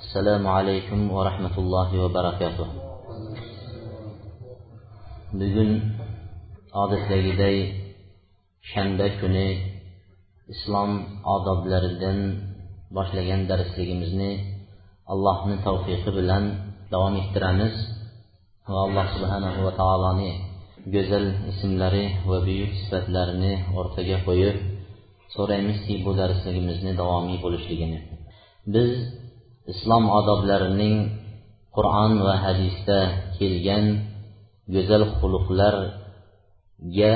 assalomu alaykum va rahmatullohi va barakatuh. Bugun odatdagiday shanba kuni islom odoblaridan boshlagan darsligimizni allohni tavfiqi bilan davom ettiramiz va alloh subhanahu va taoloni go'zal ismlari va buyuk sifatlarini o'rtaga qo'yib so'raymizki bu darsligimizni davomiy bo'lishligini. Biz islom odoblarining qur'on va hadisda kelgan go'zal xuluqlarga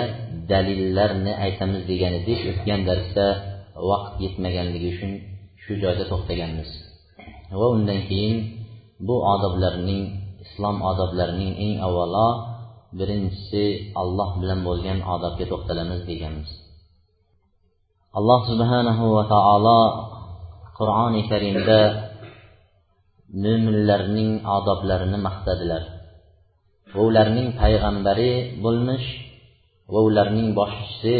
dalillarni aytamiz degan edik o'tgan darsda vaqt yetmaganligi uchun shu joyda to'xtaganmiz. Va undan keyin bu odoblarning islom odoblarining eng avvalo birinchisi alloh bilan bo'lgan odobga to'xtalamiz deganmiz. Alloh subhanahu va taolo qur'oni karimda mo'minlarning odoblarini maqtadilar. Va ularning payg'ambari bo'lmish va ularning boshchisi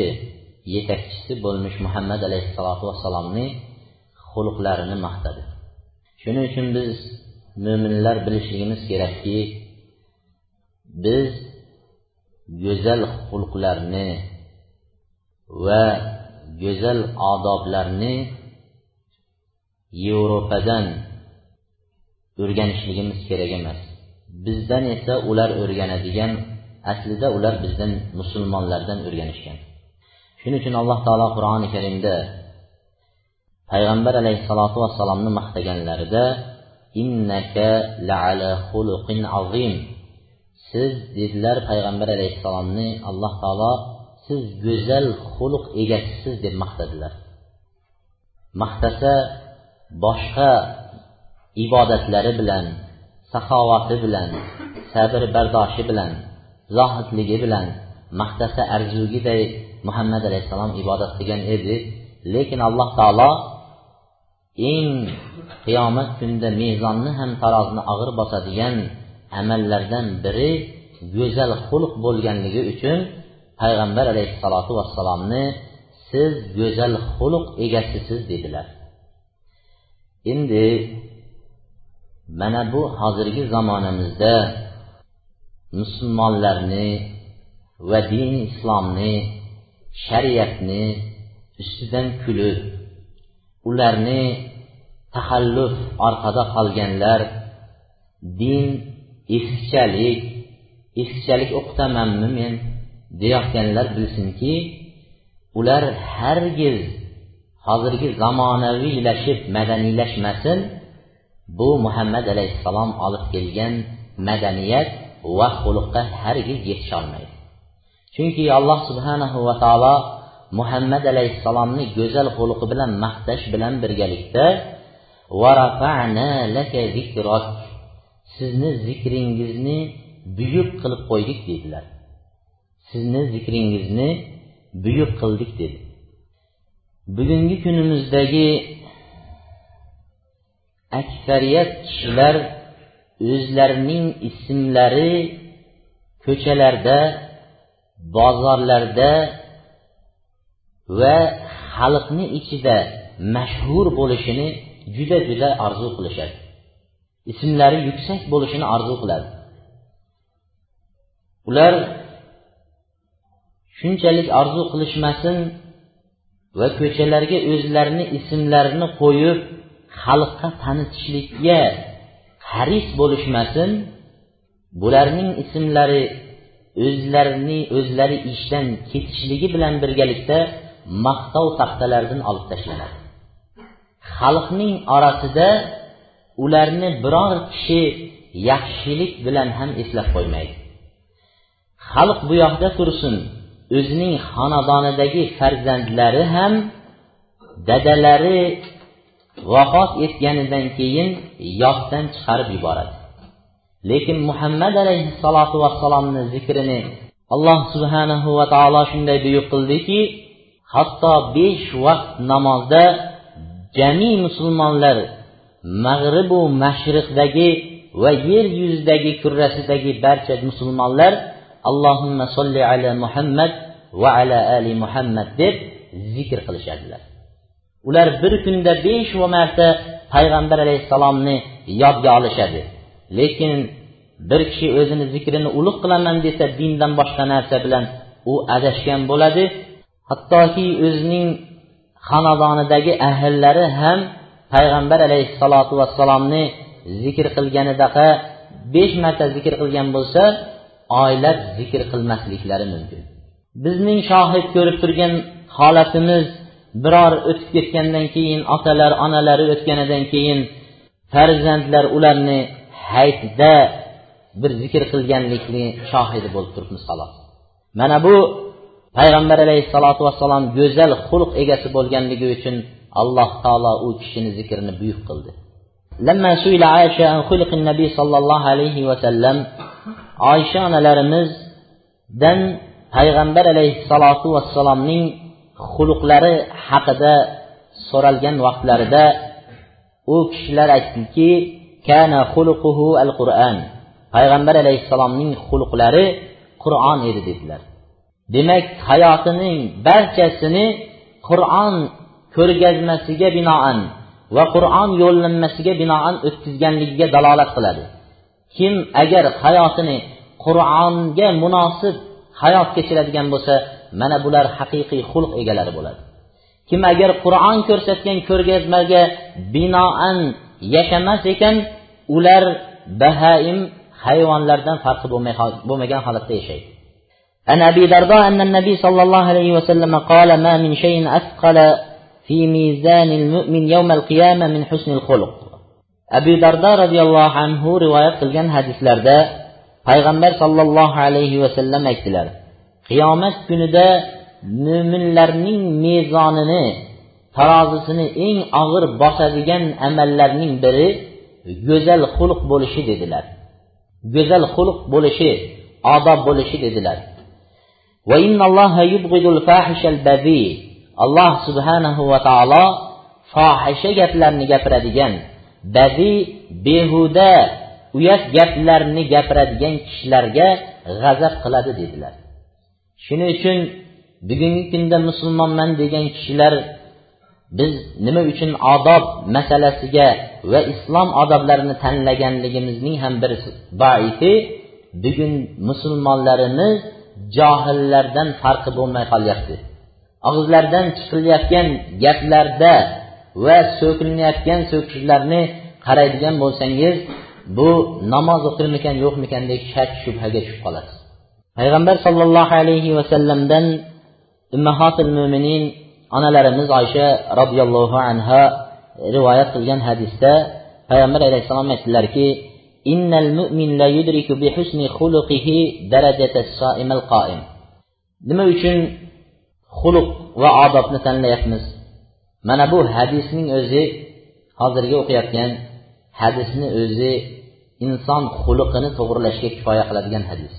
yetakchisi bo'lmish muhammad alayhissalotu vassalomni xulqlarini maqtadi. Shuning uchun biz mo'minlar bilishligimiz kerakki biz go'zal xulqlarni va go'zal odoblarni yevropadan o'rganishligimiz kerak emas. Bizdan esa ular o'rganadigan aslida ular bizdan musulmonlardan o'rganishgan. Shuning uchun alloh taolo qur'oni karimda payg'ambar alayhissalotu vassalomni maqtaganlarida innaka laala xuluqin azim. Siz dedilar payg'ambar alayhissalomni alloh taolo siz go'zal xuluq egasisiz deb maqtadilar. Maqtasa boshqa ibodatlari bilan saxovati bilan sabr bardoshi bilan zohidligi bilan maqtasa arzugiday muhammad alayhissalom ibodat qilgan edi. Lekin alloh taolo eng qiyomat kunida mezonni ham tarozini og'ir bosadigan amallardan biri go'zal xulq bo'lganligi uchun payg'ambar alayhissalotu vassalomni siz go'zal xulq egasisiz dedilar. Endi mana bu hozirgi zamonamizda musulmonlarni va din islomni shariatni ustidan kulib ularni taxalluf orqada qolganlar din eskichalik eskichalik o'qitamanmi men deyotganlar bilsinki ular hargiz hozirgi zamonaviylashib madaniylashmasin bu muhammad alayhissalom olib kelgan madaniyat va xulqqa hargiz yetisholmaydi chunki alloh subhanahu va taolo muhammad alayhissalomni go'zal xulqi bilan maqtash bilan birgalikda sizni zikringizni buyuk qilib qo'ydik dedilar. Sizni zikringizni buyuk qildik dedi. Bugungi kunimizdagi aksariyat kishilar o'zlarining ismlari ko'chalarda bozorlarda va xalqni ichida mashhur bo'lishini juda juda orzu qilishadi. Ismlari yuksak bo'lishini orzu qiladi. Ular shunchalik orzu qilishmasin va ko'chalarga o'zlarini ismlarini qo'yib xalqqa tanitishlikka haris bo'lishmasin bularning ismlari o'zlarini o'zlari ishdan ketishligi bilan birgalikda maqtov taxtalaridan olib tashlanadi. Xalqning orasida ularni biror kishi yaxshilik bilan ham eslab qo'ymaydi. Xalq bu yoqda tursin o'zining xonadonidagi farzandlari ham dadalari vafot etganidan keyin yoddan chiqarib yuboradi. Lekin muhammad alayhissalotu vassalomni zikrini alloh subhanahu va taolo shunday buyuq qildiki hatto besh vaqt namozda jami musulmonlar mag'ribu mashriqdagi va yer yuzidagi kurrasidagi barcha musulmonlar allohimma solli ala muhammad va ala ali muhammad deb zikr qilishadilar. Ular bir kunda besh marta payg'ambar alayhissalomni yodga olishadi. Lekin bir kishi o'zini zikrini ulug' qilaman desa dindan boshqa narsa bilan u adashgan bo'ladi. Hattoki o'zining xonadonidagi ahillari ham payg'ambar alayhissalotu vassalomni zikr qilganidaqa besh marta zikr qilgan bo'lsa oylab zikr qilmasliklari mumkin. Bizning shohid ko'rib turgan holatimiz biror o'tib ketgandan keyin otalar onalari o'tganidan keyin farzandlar ularni haytda bir zikr qilganlikni shohidi bo'lib turibmiz xolos mana bu payg'ambar alayhissalotu vassalom go'zal xulq egasi bo'lganligi uchun alloh taolo u kishini zikrini buyuk qildi لما سئل عائشة عن خلق النبي صلى الله عليه وسلم oysha onalarimizdan payg'ambar alayhissalotu vassalomning xuluqlari haqida so'ralgan vaqtlarida u kishilar aytdiki kana xuluquhu al qur'an payg'ambar alayhissalomning xulqlari qur'on edi dedilar. Demak hayotining barchasini qur'on ko'rgazmasiga binoan va qur'on yo'llanmasiga binoan o'tkazganligiga dalolat qiladi. Kim agar hayotini qur'onga munosib hayot kechiradigan bo'lsa mana bular haqiqiy xulq egalari bo'ladi kim agar qur'on ko'rsatgan ko'rgazmaga binoan yashamas ekan ular bahaim hayvonlardan farqi bo'lmagan holatda yashaydi عن أبي درداء أن النبي صلى الله عليه وسلم قال ما من شيء أثقل في ميزان المؤمن يوم القيامة من حسن الخلق أبي درداء رضي الله عنه رواية قلقان حديث لرده payg'ambar sollallohu alayhi vasallam aytdilar qiyomat kunida mo'minlarning mezonini tarozisini eng og'ir bosadigan amallarning biri go'zal xulq bo'lishi dedilar. Go'zal xulq bo'lishi odob bo'lishi dedilar. Alloh subhanahu va taolo fohisha gaplarni gapiradigan badi behuda uyat gaplarni gapiradigan kishilarga g'azab qiladi dedilar. Shuning uchun bugungi kunda musulmonman degan kishilar biz nima uchun odob masalasiga va islom odoblarini tanlaganligimizning ham bir boisi bugun musulmonlarimiz johillardan farqi bo'lmay qolyapti. Og'izlaridan chiqilayotgan gaplarda va so'kilinayotgan so'kishlarni qaraydigan bo'lsangiz bu namoz o'qirmikan yo'qmikan deb shak shubhaga tushib qolasiz. Payg'ambar sollallohu alayhi vasallamdan ummahotil mo'minin onalarimiz oysha roziyallohu anha rivoyat qilgan hadisda payg'ambar alayhissalom aytdilarki innal mu'min la yudriku bi husni xuluqihi darajata soimal qoim nima uchun xuluq va odobni tanlayapmiz? Mana bu hadisning o'zi hozirgi o'qiyotgan hadisni o'zi inson xuluqini to'g'irlashga kifoya qiladigan hadis.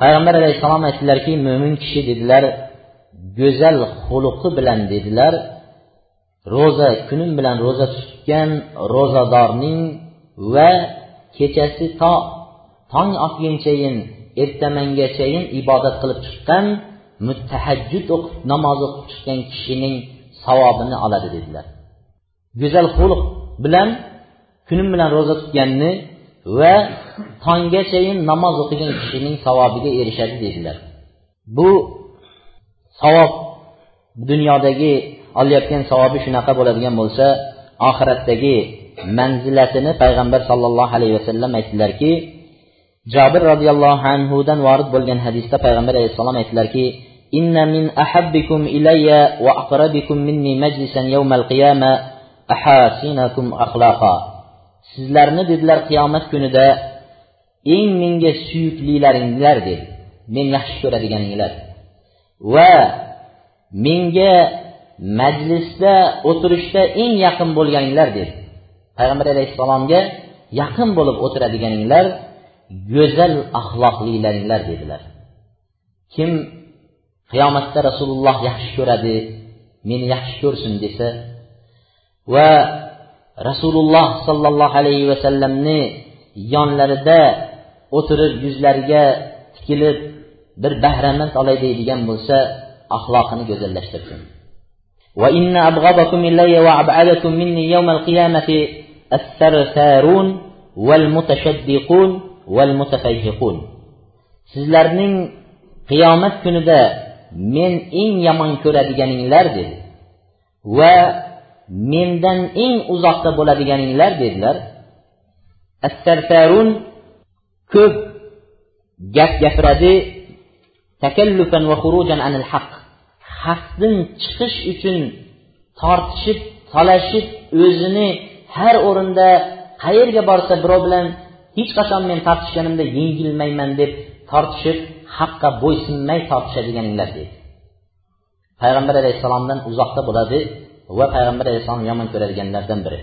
Payg'ambar alayhissalom aytdilarki mo'min kishi dedilar go'zal xuluqi bilan dedilar ro'za kunim bilan ro'za tutgan ro'zadorning va kechasi to tong otgunchayin ertamangachayin ibodat qilib chiqqan muttahajjud o'qib namoz o'qib chiqqan kishining savobini oladi dedilar. Go'zal xulq bilan kunim bilan ro'za tutganni va tonggachayin namoz o'qigan kishining savobiga erishadi dedilar bu savob dunyodagi olayotgan savobi shunaqa bo'ladigan bo'lsa oxiratdagi manzilatini payg'ambar sollallohu alayhi vasallam aytdilarki jobir roziyallohu anhudan vorid bo'lgan hadisda payg'ambar alayhissalom aytdilarki إن من أحبكم إلي وأقربكم مني مجلسا يوم القيامة أحاسنكم أخلاقا sizlarni dedilar qiyomat kunida eng menga suyuklilaringlar dedi men yaxshi ko'radiganinglar. Va menga majlisda o'tirishda eng yaqin bo'lganinglar dedi payg'ambar alayhissalomga yaqin bo'lib o'tiradiganinglar go'zal axloqlilaringlar dedilar. Kim qiyomatda rasululloh yaxshi ko'radi meni yaxshi ko'rsin desa va rasululloh sollallohu alayhi vasallamni yonlarida o'tirib yuzlariga tikilib bir bahramand olay deydigan bo'lsa axloqini go'zallashtirsin وإن أبغضكم إلي وأبعدكم مني يوم القيامة الثرثارون والمتشدقون والمتفيهقون sizlarning qiyomat kunida men eng yomon ko'radiganinglar dedi va mendan eng uzoqda bo'ladiganinglar dedilar. Astartarun ko'p gap gapiradi. Takallufan va xurujan anil haq. Haqdan chiqish uchun tortishib talashib o'zini har o'rinda qayerga borsa birov bilan hech qachon men tortishganimda yengilmayman deb tortishib haqqa bo'ysunmay tortishadiganinglar deydi payg'ambar alayhissalomdan uzoqda bo'ladi. Va payg'ambar alayhissalom yomon ko'radiganlardan biri.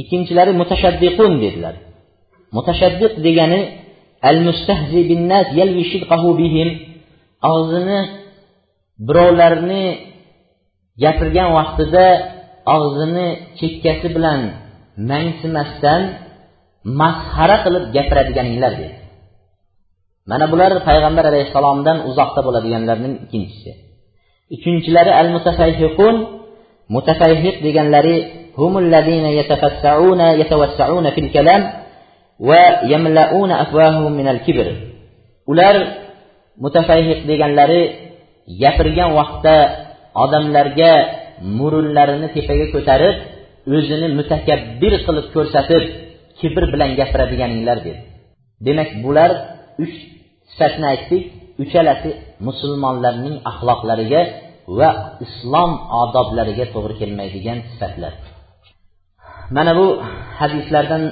Ikkinchilari mutashaddiqun dedilar. Mutashaddiq degani al mustahzi binnas yalvi shidqahu bihim og'zini birovlarni gapirgan vaqtida og'zini chekkasi bilan mangsimasdan masxara qilib gapiradiganinglar dedi. Mana bular payg'ambar alayhissalomdan uzoqda bo'ladiganlarning ikkinchisi. Uchinchilari al mutafayhiqun mutafayhiq deganlari humulladina yatafassauna yatawassauna fil kalam va yamlauna afwahum min al kibr ular mutafayhiq deganlari gapirgan vaqtda odamlarga murunlarini tepaga ko'tarib o'zini mutakabbir qilib ko'rsatib kibr bilan gapiradiganinglar dedi demak bular uch sifatni aytdik uchalasi musulmonlarning axloqlariga va islom odoblariga to'g'ri kelmaydigan sifatlar. Mana bu hadislardan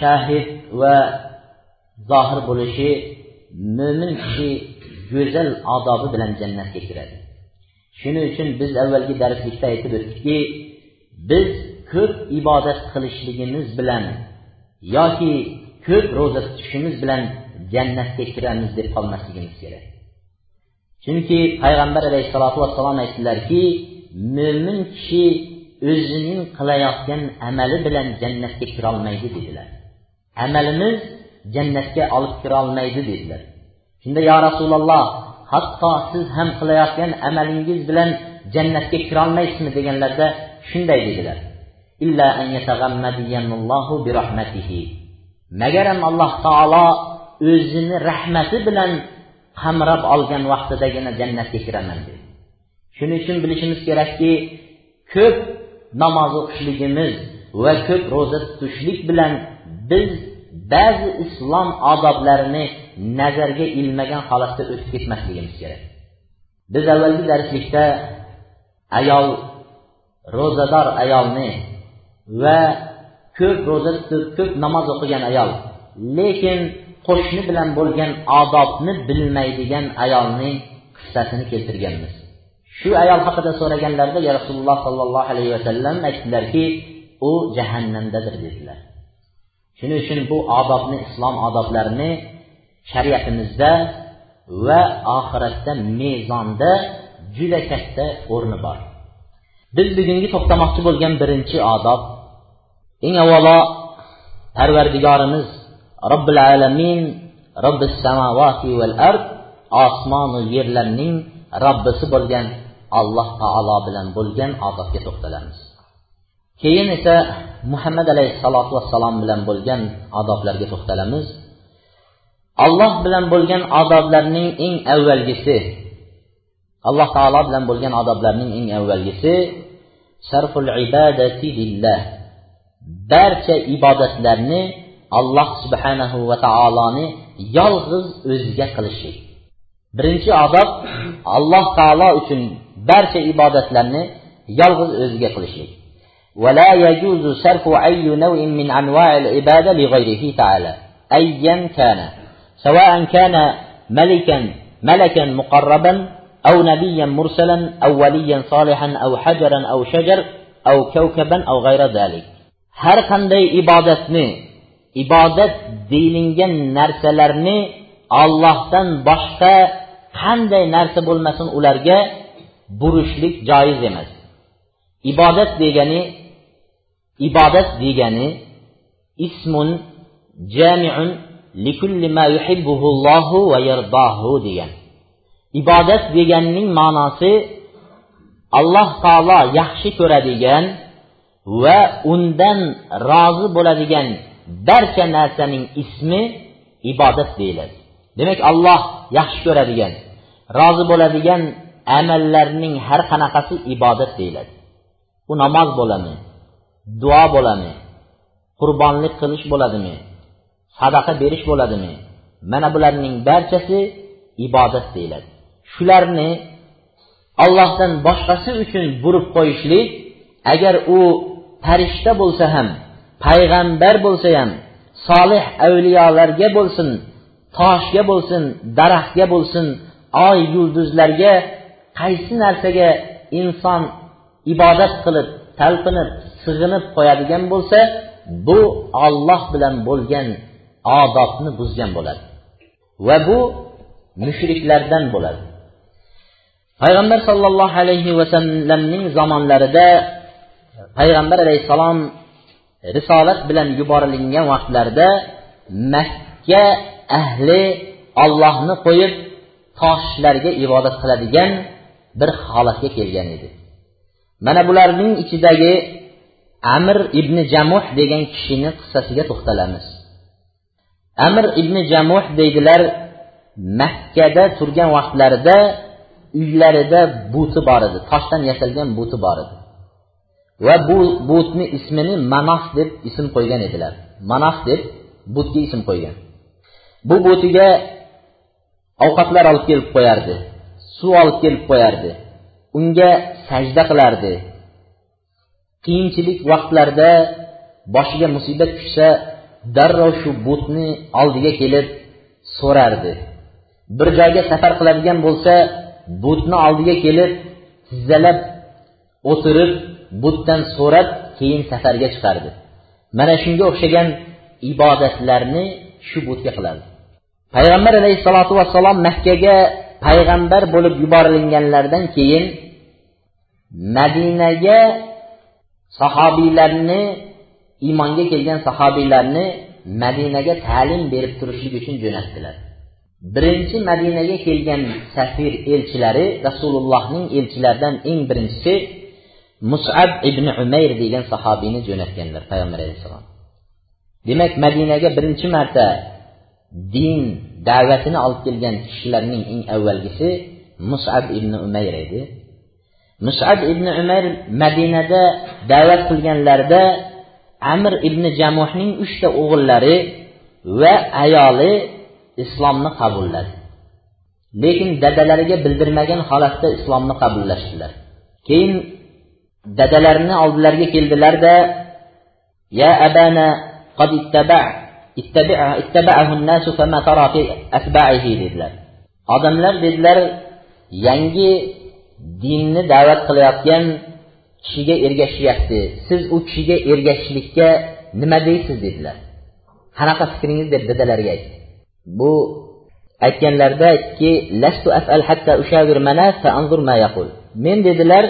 shahid va zohir bo'lishi mo'min kishi go'zal odobi bilan jannatga kiradi. Shuning uchun biz avvalgi darslikda aytib o'tdikki biz ko'p ibodat qilishligimiz bilan yoki ko'p ro'za tutishimiz bilan jannatga kiramiz deb qolmasligimiz kerak. Chunki payg'ambar alayhissalotu vassalom aytdilarki mo'min kishi o'zining qilayotgan amali bilan jannatga kirolmaydi dedilar. Amalimiz jannatga olib kirolmaydi dedilar. Shunda yo rasululloh hatto siz ham qilayotgan amalingiz bilan jannatga kirolmaysizmi? deganlarda shunday dedilar. Magaram alloh taolo o'zini rahmati bilan qamrab olgan vaqtidagina jannatga kiraman dedi. Shuning uchun bilishimiz kerakki ko'p namoz o'qishligimiz va ko'p ro'za tutishlik bilan biz ba'zi islom odoblarini nazarga ilmagan holatda o'tib ketmasligimiz kerak. Biz avvalgi darslikda ayol ro'zador ayolni va ko'p ro'za tutib ko'p namoz o'qigan ayol lekin qo'shni bilan bo'lgan odobni bilmaydigan ayolning qissasini keltirganmiz. Shu ayol haqida so'raganlarida ya rasululloh sollallohu alayhi vasallam aytdilarki u jahannamdadir dedilar. Shuning uchun bu odobni islom odoblarini shariatimizda va oxiratda mezonda juda katta o'rni bor. Biz bugungi to'xtamoqchi bo'lgan birinchi odob eng avvalo parvardigorimiz robbil alamin robbis samovati val ard osmonu yerlarning robbisi bo'lgan alloh taolo bilan bo'lgan odobga to'xtalamiz. Keyin esa muhammad alayhissalotu vassalom bilan bo'lgan odoblarga to'xtalamiz. Alloh bilan bo'lgan odoblarning eng avvalgisi alloh taolo bilan bo'lgan odoblarning eng avvalgisi sarful ibadati lillah. Barcha ibodatlarni alloh subhanahu va taoloni yolg'iz o'ziga qilishlik birinchi odob alloh taolo uchun barcha ibodatlarni yolg'iz o'ziga qilishlik ولا يجوز صرف أي نوع من أنواع العبادة لغيره تعالى أيا كان سواء كان ملكا ملكا مقربا أو نبيا مرسلا أو وليا صالحا أو حجرا أو شجر أو كوكبا أو غير ذلك har qanday ibodatni ibodat deyilgan narsalarni ollohdan boshqa qanday narsa bo'lmasin ularga burishlik joiz emas. Ibodat degani ibodat degani ismun jamiun likulli ma yuhibbuhullohu va yardahu degan. Ibodat deganning ma'nosi alloh taolo yaxshi ko'radigan va undan rozi bo'ladigan barcha narsaning ismi ibodat deyiladi. Demak alloh yaxshi ko'radigan rozi bo'ladigan amallarning har qanaqasi ibodat deyiladi. U namoz bo'ladimi? Duo bo'ladimi? Qurbonlik qilish bo'ladimi? Sadaqa berish bo'ladimi? Mana bularning barchasi ibodat deyiladi. Shularni allohdan boshqasi uchun burib qo'yishlik agar u farishta bo'lsa ham payg'ambar bo'lsa ham solih avliyolarga bo'lsin toshga bo'lsin daraxtga bo'lsin oy yulduzlarga qaysi narsaga inson ibodat qilib talpinib sig'inib qo'yadigan bo'lsa bu olloh bilan bo'lgan odobni buzgan bo'ladi. Va bu mushriklardan bo'ladi. Payg'ambar sollallohu alayhi vasallamning zamonlarida payg'ambar alayhissalom risolat bilan yuborilgan vaqtlarida makka ahli ollohni qo'yib toshlarga ibodat qiladigan bir holatga kelgan edi. Mana bularning ichidagi amir ibn jamuh degan kishini qissasiga to'xtalamiz. Amir ibn jamuh deydilar makkada turgan vaqtlarida uylarida buti bor edi toshdan yasalgan buti bor edi. Va bu butni ismini manof deb ism qo'ygan edilar. Manof deb butga ism qo'ygan. Bu butiga ovqatlar olib kelib qo'yardi suv olib kelib qo'yardi unga sajda qilardi. Qiyinchilik vaqtlarida boshiga musibat tushsa darrov shu butni oldiga kelib so'rardi. Bir joyga safar qiladigan bo'lsa butni oldiga kelib tizzalab o'tirib butdan so'rab keyin safarga chiqardi. Mana shunga o'xshagan ibodatlarni shu butga qiladi. Payg'ambar alayhissalotu vassalom makkaga payg'ambar bo'lib yuborilganlaridan keyin madinaga sahobiylarni iymonga kelgan sahobiylarni madinaga ta'lim berib turishlik uchun jo'natdilar. Birinchi madinaga kelgan safir elchilari rasulullohning elchilaridan eng birinchisi musab ibn umayr degan sahobiyni jo'natganlar payg'ambar alayhissalom. Demak madinaga birinchi marta din da'vatini olib kelgan kishilarning eng avvalgisi musab ibn umayr edi. Musab ibn umayr madinada da'vat qilganlarida amir ibn jamuhning uchta o'g'illari va ayoli islomni qabulladi. Lekin dadalariga bildirmagan holatda islomni qabullashdilar. Keyin dadalarini oldilariga keldilarda ya abana qad ittaba ittaba'ahu an-nasu fama tara fi asba'ihi dedilar. Odamlar dedilar yangi dinni da'vat qilayotgan kishiga ergashyapti. Siz u kishiga ergashishlikka nima deysiz? dedilar. Qanaqa fikringiz? deb dadalariga aytdi. Bu aytganlarida aytdiki afal hatta fa anzur ma yaqul. Men dedilar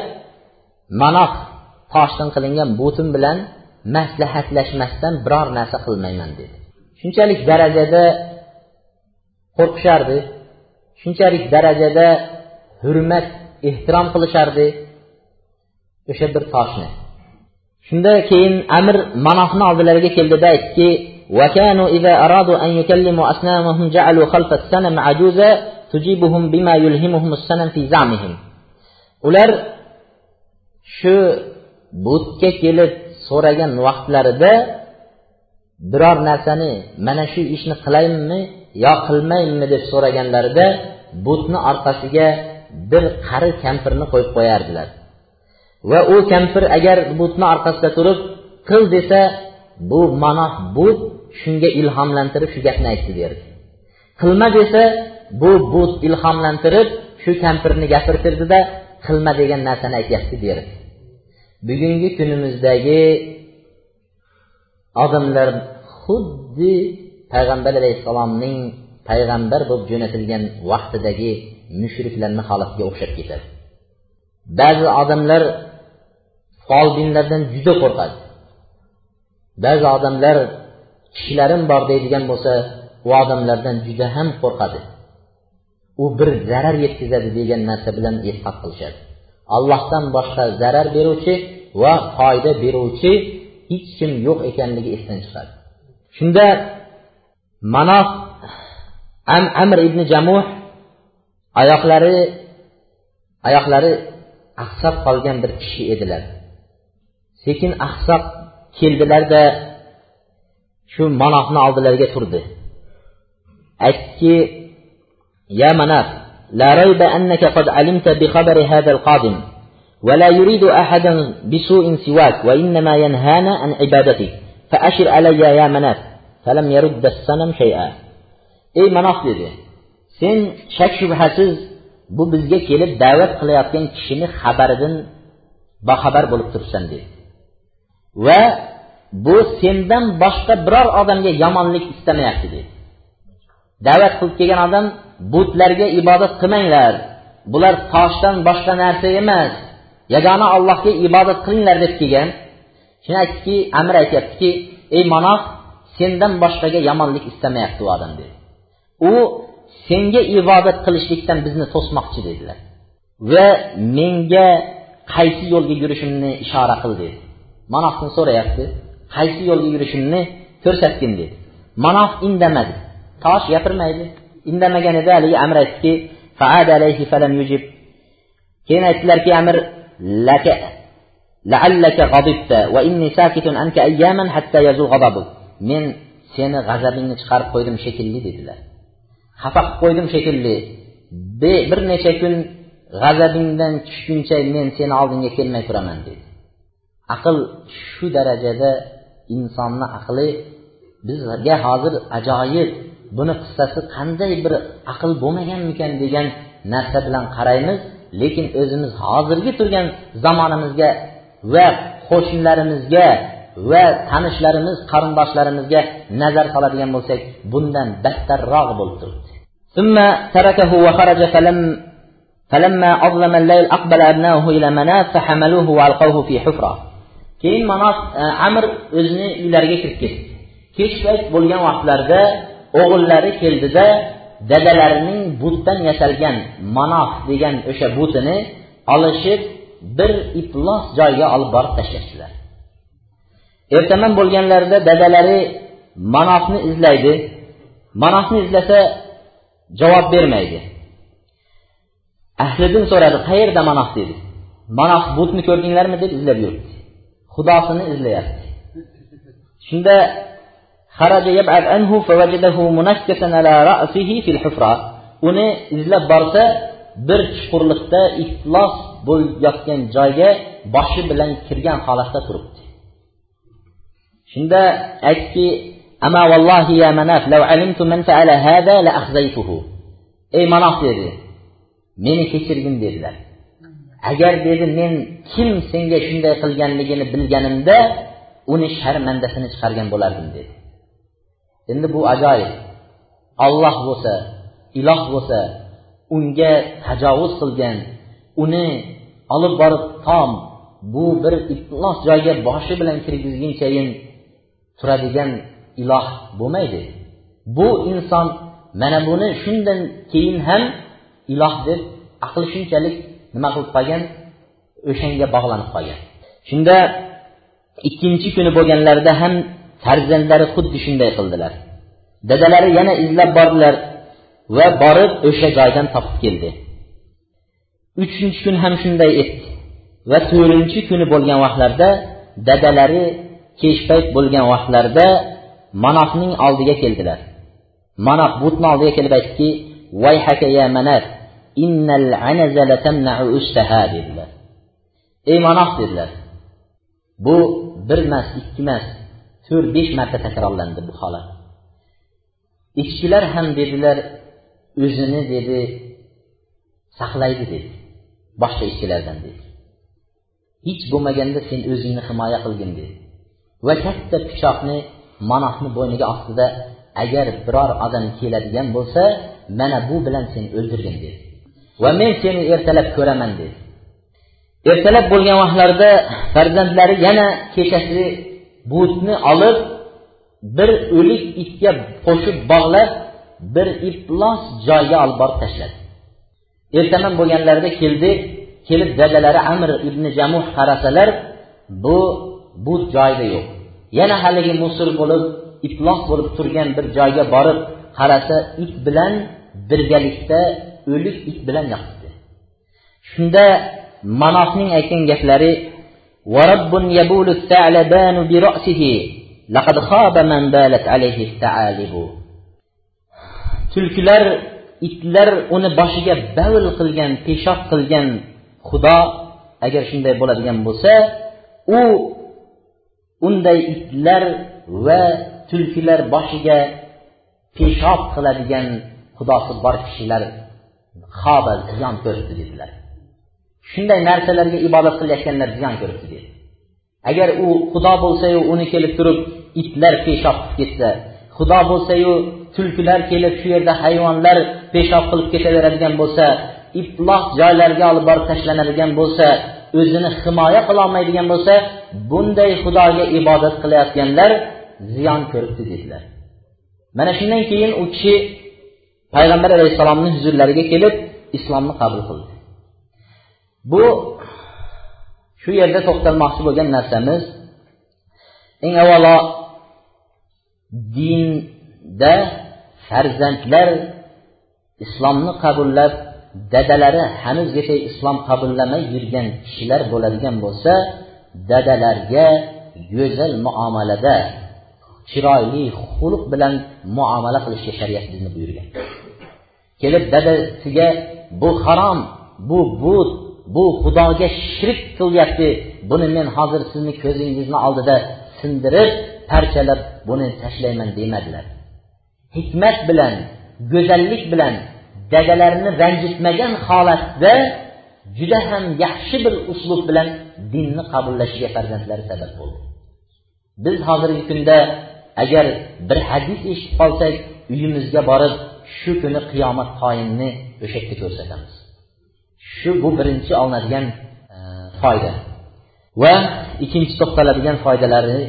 manoh toshdan qilingan butim bilan maslahatlashmasdan biror narsa qilmayman dedi shunchalik darajada qo'rqishardi shunchalik darajada hurmat ehtirom qilishardi o'sha bir toshni shunda keyin amir manohni oldilariga keldida aytdiki وكانوا إذا أرادوا أن يكلموا أصنامهم جعلوا خلف السنم عجوزا تجيبهم بما يلهمهم السنم في زعمهم ular shu butga kelib so'ragan vaqtlarida biror narsani mana shu ishni qilaymi yo qilmaymi deb so'raganlarida butni orqasiga bir qari kampirni qo'yib qo'yardilar. Va u kampir agar butni orqasida turib qil desa bu manoh but shunga ilhomlantirib shu gapni aytdi derdi. Qilma desa bu but ilhomlantirib shu kampirni gapirtirdida qilma degan narsani aytyapti derdi bugungi kunimizdagi odamlar xuddi payg'ambar alayhissalomning payg'ambar bo'lib jo'natilgan vaqtidagi mushriklarni holatiga o'xshab ketadi. Ba'zi odamlar folbinlardan juda qo'rqadi. Ba'zi odamlar kishilarim bor deydigan bo'lsa u odamlardan juda ham qo'rqadi. U bir zarar yetkazadi degan narsa bilan e'tiqod qilishadi. Allohdan boshqa zarar beruvchi va foyda beruvchi hech kim yo'q ekanligi esdan chiqadi. Shunda manof am amr ibn jamuh oyoqlari oyoqlari aqsab qolgan bir kishi edilar. Sekin ahsoq keldilarda shu manofni oldilariga turdi. Aytdiki يا مناف لا ريب أنك قد علمت بخبر هذا القادم ولا يريد أحدا بسوء سواك وإنما ينهانا عن عبادته فأشر علي يا مناف فلم يرد الصنم شيئا ey manof dedi sen shak shubhasiz bu bizga kelib da'vat qilayotgan kishini xabaridan boxabar bo'lib turibsan dedi va bu sendan boshqa biror odamga yomonlik istamayapti dedi da'vat qilib kelgan odam butlarga ibodat qilmanglar. Bular toshdan boshqa narsa emas. Yagona allohga ibodat qilinglar deb kelgan. Shuni aytdiki amir aytyaptiki ey manoh sendan boshqaga yomonlik istamayapti u odam dedi. U senga ibodat qilishlikdan bizni to'smoqchi dedilar. Va menga qaysi yo'lga yurishimni ishora qil dedi. Manohdan so'rayapti. Qaysi yo'lga yurishimni ko'rsatgin dedi. Manoh indamadi. Tosh gapirmaydi. indamaganida haligi amir aytdiki keyin aytdilarki amir laka laallaka va inni sakitun hatta men seni g'azabingni chiqarib qo'ydim shekilli dedilar. Xafa qilib qo'ydim shekilli. Bir necha kun g'azabingdan tushguncha men seni oldingga kelmay turaman dedi. Aql shu darajada insonni aqli bizga hozir ajoyib buni qissasi qanday bir aql bo'lmaganmikan degan narsa bilan qaraymiz lekin o'zimiz hozirgi turgan zamonimizga va qo'shnilarimizga va tanishlarimiz qarindoshlarimizga nazar soladigan bo'lsak bundan battarroq bo'lib turibdi ثم تركه وخرج فلم فلما أظلم الليل أقبل أبناؤه إلى مناف فحملوه وألقوه في حفرة keyin manof amr o'zini uylariga kirib ketdi kech payt bo'lgan vaqtlarda o'g'illari keldida dadalarining butdan yasalgan manof degan o'sha butini olishib bir iflos joyga olib borib tashlashdilar. Ertaman bo'lganlarida dadalari manofni izlaydi manofni izlasa javob bermaydi. Ahlidan so'radi qayerda manof dedi. Manof butni ko'rdinglarmi? deb izlab yuribdi. Xudosini izlayapti. Shunda uni izlab borsa bir chuqurlikda iflos bo'layotgan joyga boshi bilan kirgan holatda turibdi. Shunda aytdiki ama vallohi ya manaf law alimtu man fa'ala hada la akhzaytuhu. Ey manof dedi meni kechirgin dedilar. Agar dedi men kim senga shunday qilganligini bilganimda uni sharmandasini chiqargan bo'lardim dedi. Endi bu ajoyib. Olloh bo'lsa iloh bo'lsa unga tajovuz qilgan uni olib borib tom bu bir iflos joyga boshi bilan kirgizgunchayin turadigan iloh bo'lmaydi. Bu inson mana buni shundan keyin ham iloh deb aqli shunchalik nima qilib qolgan? O'shanga bog'lanib qolgan. Shunda ikkinchi kuni bo'lganlarida ham farzandlari xuddi shunday qildilar. Dadalari yana izlab bordilar va borib o'sha joydan topib keldi. Uchinchi kun ham shunday etdi va to'rtinchi kuni bo'lgan vaqtlarda dadalari kech payt bo'lgan vaqtlarda manoqning oldiga keldilar. Manoq butni oldiga kelib aytdiki vayhaka ya manat innal anazala tamna'u ustaha dedilar. Ey manoq dedilar. Bu bir emas ikki emas to'rt besh marta takrorlandi bu holat. Ishchilar ham dedilar o'zini dedi saqlaydi dedi boshqa ishchilardan dedi. Hech bo'lmaganda sen o'zingni himoya qilgin dedi. Va katta pichoqni manohni bo'yniga ostida agar biror odam keladigan bo'lsa mana bu bilan sen o'ldirgin dedi. Va men seni ertalab ko'raman dedi. Ertalab bo'lgan vaqtlarida farzandlari yana kechasi butni olib bir o'lik itga qo'shib bog'lab bir iflos joyga olib borib tashladi. Ertaman bo'lganlarida keldi kelib dadalari amr ibn jamuh qarasalar bu but joyda yo'q. Yana haligi musir bo'lib iflos bo'lib turgan bir joyga borib qarasa it bilan birgalikda o'lik it bilan yotibdi shunda manofning aytgan gaplari ورب يبول الثعلبان برأسه لقد خاب من بالت عليه الثعالب tulkilar itlar uni boshiga bavl qilgan peshob qilgan xudo agar shunday bo'ladigan bo'lsa u unday itlar va tulkilar boshiga peshob qiladigan xudosi bor kishilar xoba ziyon ko'ribdi dedilar Shunday narsalarga ibodat qilayotganlar ziyon ko'ribdi deydi. Agar u xudo bo'lsayu uni kelib turib itlar peshob qilib ketsa xudo bo'lsayu tulkilar kelib shu yerda hayvonlar peshob qilib ketaveradigan bo'lsa ifloh joylarga olib borib tashlanadigan bo'lsa o'zini himoya qilolmaydigan bo'lsa bunday xudoga ibodat qilayotganlar ziyon ko'ribdi dedilar. Mana shundan keyin u kishi payg'ambar alayhissalomni huzurlariga kelib islomni qabul qildi. Bu shu yerda to'xtalmoqchi bo'lgan narsamiz eng avvalo dinda farzandlar islomni qabullab dadalari hanuzgacha islom qabullamay yurgan kishilar bo'ladigan bo'lsa dadalarga go'zal muomalada chiroyli xulq bilan muomala qilishga shariat bizni buyurgan. Kelib dadasiga bu harom bu but bu xudoga shirk qilyapti. Buni men hozir sizni ko'zingizni oldida sindirib parchalab buni tashlayman demadilar. Hikmat bilan go'zallik bilan dadalarini ranjitmagan holatda juda ham yaxshi bir uslub bilan dinni qabullashiga farzandlari sabab bo'ldi. Biz hozirgi kunda agar bir hadis eshitib qolsak uyimizga borib shu kuni qiyomat qoyimni o'sha yerda ko'rsatamiz. Shu bu birinchi olinadigan e, foyda. Va ikkinchi to'xtaladigan foydalari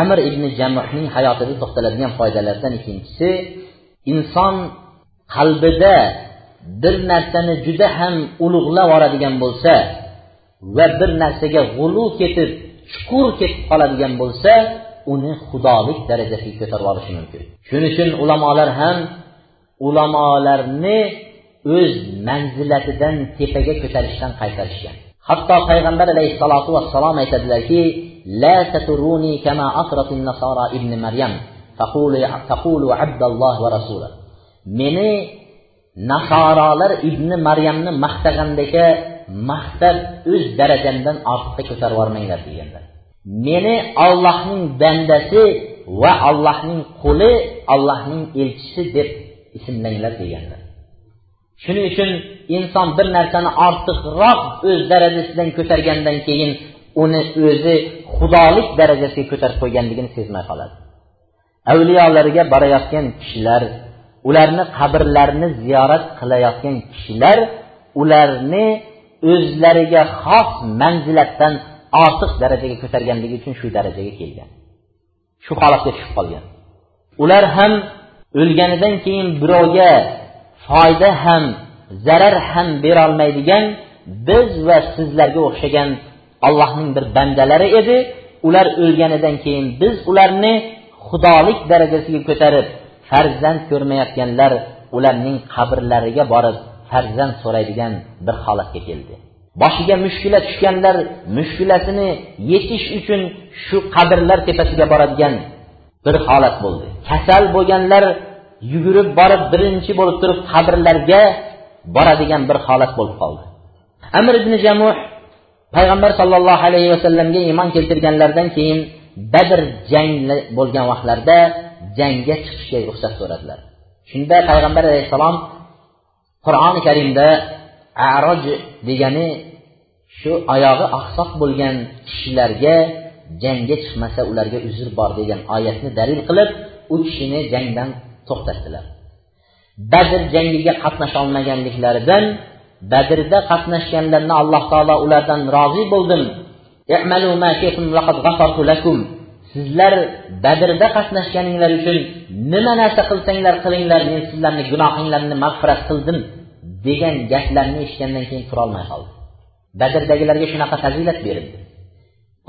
amir ibn jamuhning hayotida to'xtaladigan foydalardan ikkinchisi inson qalbida bir narsani juda ham ulug'lab oladigan bo'lsa va bir narsaga g'ulu ketib chuqur ketib qoladigan bo'lsa uni xudolik darajasiga ko'tarib olishi mumkin. Shuning uchun ulamolar ham ulamolarni o'z manzilatidan tepaga ko'tarishdan qaytarishgan. Hatto payg'ambar alayhissalotu vassalom aytadilarki la ibn maryam abdalloh va meni nasorolar ibn maryamni maqtagandaga maqtab o'z darajamdan ortiqqa ko'tarib yubormanglar deganlar. Meni ollohning bandasi va allohning quli allohning elchisi deb ismlanglar deganlar. Shuning uchun inson bir narsani ortiqroq o'z darajasidan ko'targandan keyin uni o'zi xudolik darajasiga ko'tarib qo'yganligini sezmay qoladi. Avliyolarga borayotgan kishilar ularni qabrlarini ziyorat qilayotgan kishilar ularni o'zlariga xos manzilatdan ortiq darajaga ko'targanligi uchun shu darajaga kelgan. Shu holatga tushib qolgan. Ular ham o'lganidan keyin birovga foyda ham zarar ham berolmaydigan biz va sizlarga o'xshagan allohning bir bandalari edi. Ular o'lganidan keyin biz ularni xudolik darajasiga ko'tarib farzand ko'rmayotganlar ularning qabrlariga borib farzand so'raydigan bir holatga keldi. Boshiga mushkula tushganlar mushkulasini yechish uchun shu qabrlar tepasiga boradigan bir holat bo'ldi. Kasal bo'lganlar yugurib borib birinchi bo'lib turib qabrlarga boradigan bir holat bo'lib qoldi. Amir ibn jamuh payg'ambar sollallohu alayhi vasallamga iymon keltirganlaridan keyin badr jang bo'lgan vaqtlarda jangga chiqishga ruxsat so'radilar. Shunda payg'ambar alayhissalom qur'oni karimda aroj degani shu oyog'i oqsoq bo'lgan kishilarga jangga chiqmasa ularga uzr bor degan oyatni dalil qilib u kishini jangdan to'xtatdilar. Badr jangiga qatnasholmaganliklaridan badrda qatnashganlarni alloh taolo ulardan rozi bo'ldim. Sizlar badrda qatnashganinglar uchun nima narsa qilsanglar qilinglar men sizlarni gunohinglarni mag'firat qildim degan gaplarni eshitgandan keyin turolmay qoldi. Badrdagilarga shunaqa fazilat berildi.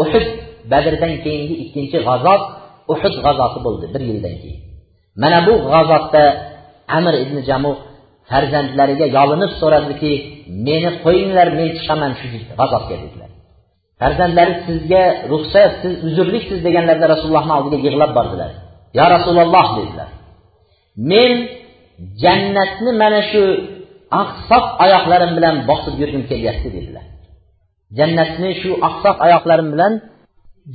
Uhud badrdan keyingi ikkinchi g'azot uhud g'azoti bo'ldi bir yildan keyin. Mana bu g'azotda amir ibn jamuh farzandlariga yolinib so'radiki meni qo'yinglar men chiqaman shu g'azotga dedilar. Farzandlari sizga ruxsat siz uzrliksiz deganlarida rasulullohni oldiga yig'lab bordilar. Yo rasululloh dedilar. Men jannatni mana shu oqsoq oyoqlarim bilan bosib yurgim kelyapti dedilar. Jannatni shu oqsoq oyoqlarim bilan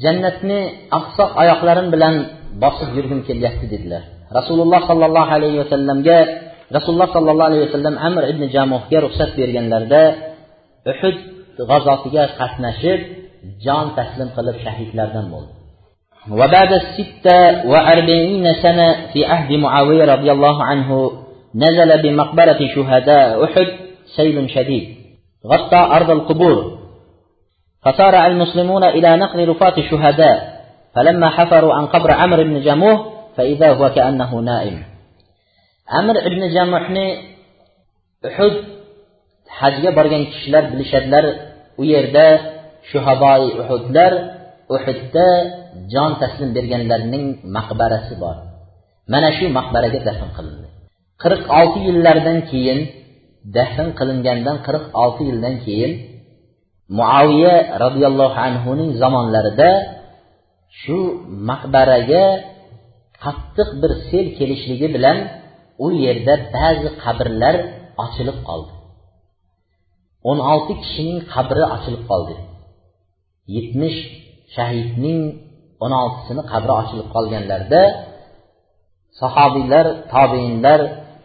jannatni oqsoq oyoqlarim bilan bosib yurgim kelyapti dedilar. Rasululloh sollallohu alayhi vasallamga rasululloh sollallohu alayhi vasallam amr ibn jamuhga ruxsat berganlarida uhud g'azotiga qatnashib jon taslim qilib shahidlardan bo'ldi وبعد الستة وأربعين سنة في عهد معاوية رضي الله عنه نزل بمقبرة شهداء أحد سيل شديد غطى أرض القبور فسارع المسلمون إلى نقل رفاة الشهداء فلما حفروا عن قبر عمرو بن جموه فإذا هو كأنه نائم amir ibn jamuhni uhud hajga borgan kishilar bilishadilar u yerda shuhaboi uhudlar uhudda jon taslim berganlarning maqbarasi bor mana shu maqbaraga dafn qilindi qirq olti yillardan keyin dafn qilingandan qirq olti yildan keyin muaviya roziyallohu anhuning zamonlarida shu maqbaraga qattiq bir sel kelishligi bilan u yerda ba'zi qabrlar ochilib qoldi. O'n olti kishining qabri ochilib qoldi. Yetmish shahidning o'n oltisini qabri ochilib qolganlarida sahobiylar tobeinlar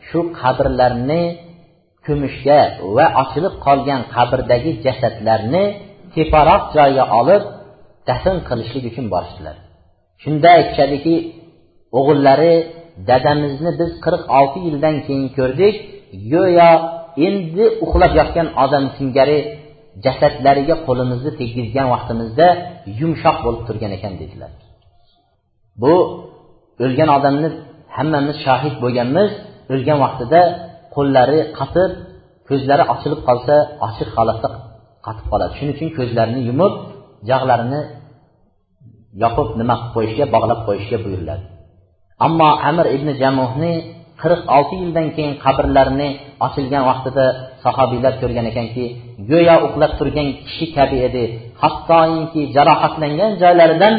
shu qabrlarni ko'mishga va ochilib qolgan qabrdagi jasadlarni teparoq joyga olib dafn qilishlik uchun borishdilar. Shunda aytishadiki o'g'illari dadamizni biz qirq olti yildan keyin ko'rdik go'yo endi uxlab yotgan odam singari jasadlariga qo'limizni teggizgan vaqtimizda yumshoq bo'lib turgan ekan dedilar. Bu o'lgan odamni hammamiz shohid bo'lganmiz o'lgan vaqtida qo'llari qatib ko'zlari ochilib qolsa ochiq holatda qatib qoladi. Shuning uchun ko'zlarini yumib jag'larini yopib nima qilib qo'yishga bog'lab qo'yishga buyuriladi ammo amir ibn jamuhni qirq olti yildan keyin qabrlarini ochilgan vaqtida sahobiylar ko'rgan ekanki go'yo uxlab turgan kishi kabi edi. Hattoki jarohatlangan joylaridan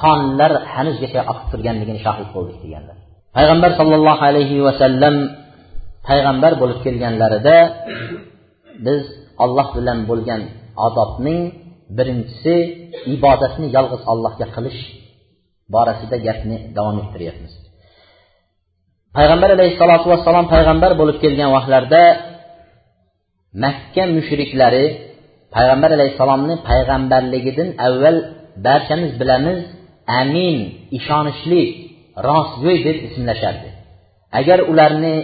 qonlar hanuzgacha oqib turganligini shohid bo'ldik deganlar payg'ambar sollallohu alayhi vasallam payg'ambar bo'lib kelganlarida biz olloh bilan bo'lgan odobning birinchisi ibodatni yolg'iz allohga qilish borasida gapni davom ettiryapmiz. Payg'ambar alayhissalotu vassalom payg'ambar bo'lib kelgan vaqtlarda makka mushriklari payg'ambar alayhissalomni payg'ambarligidan avval barchamiz bilamiz amin ishonchli rostgo'y deb ismlashardi. Agar ularni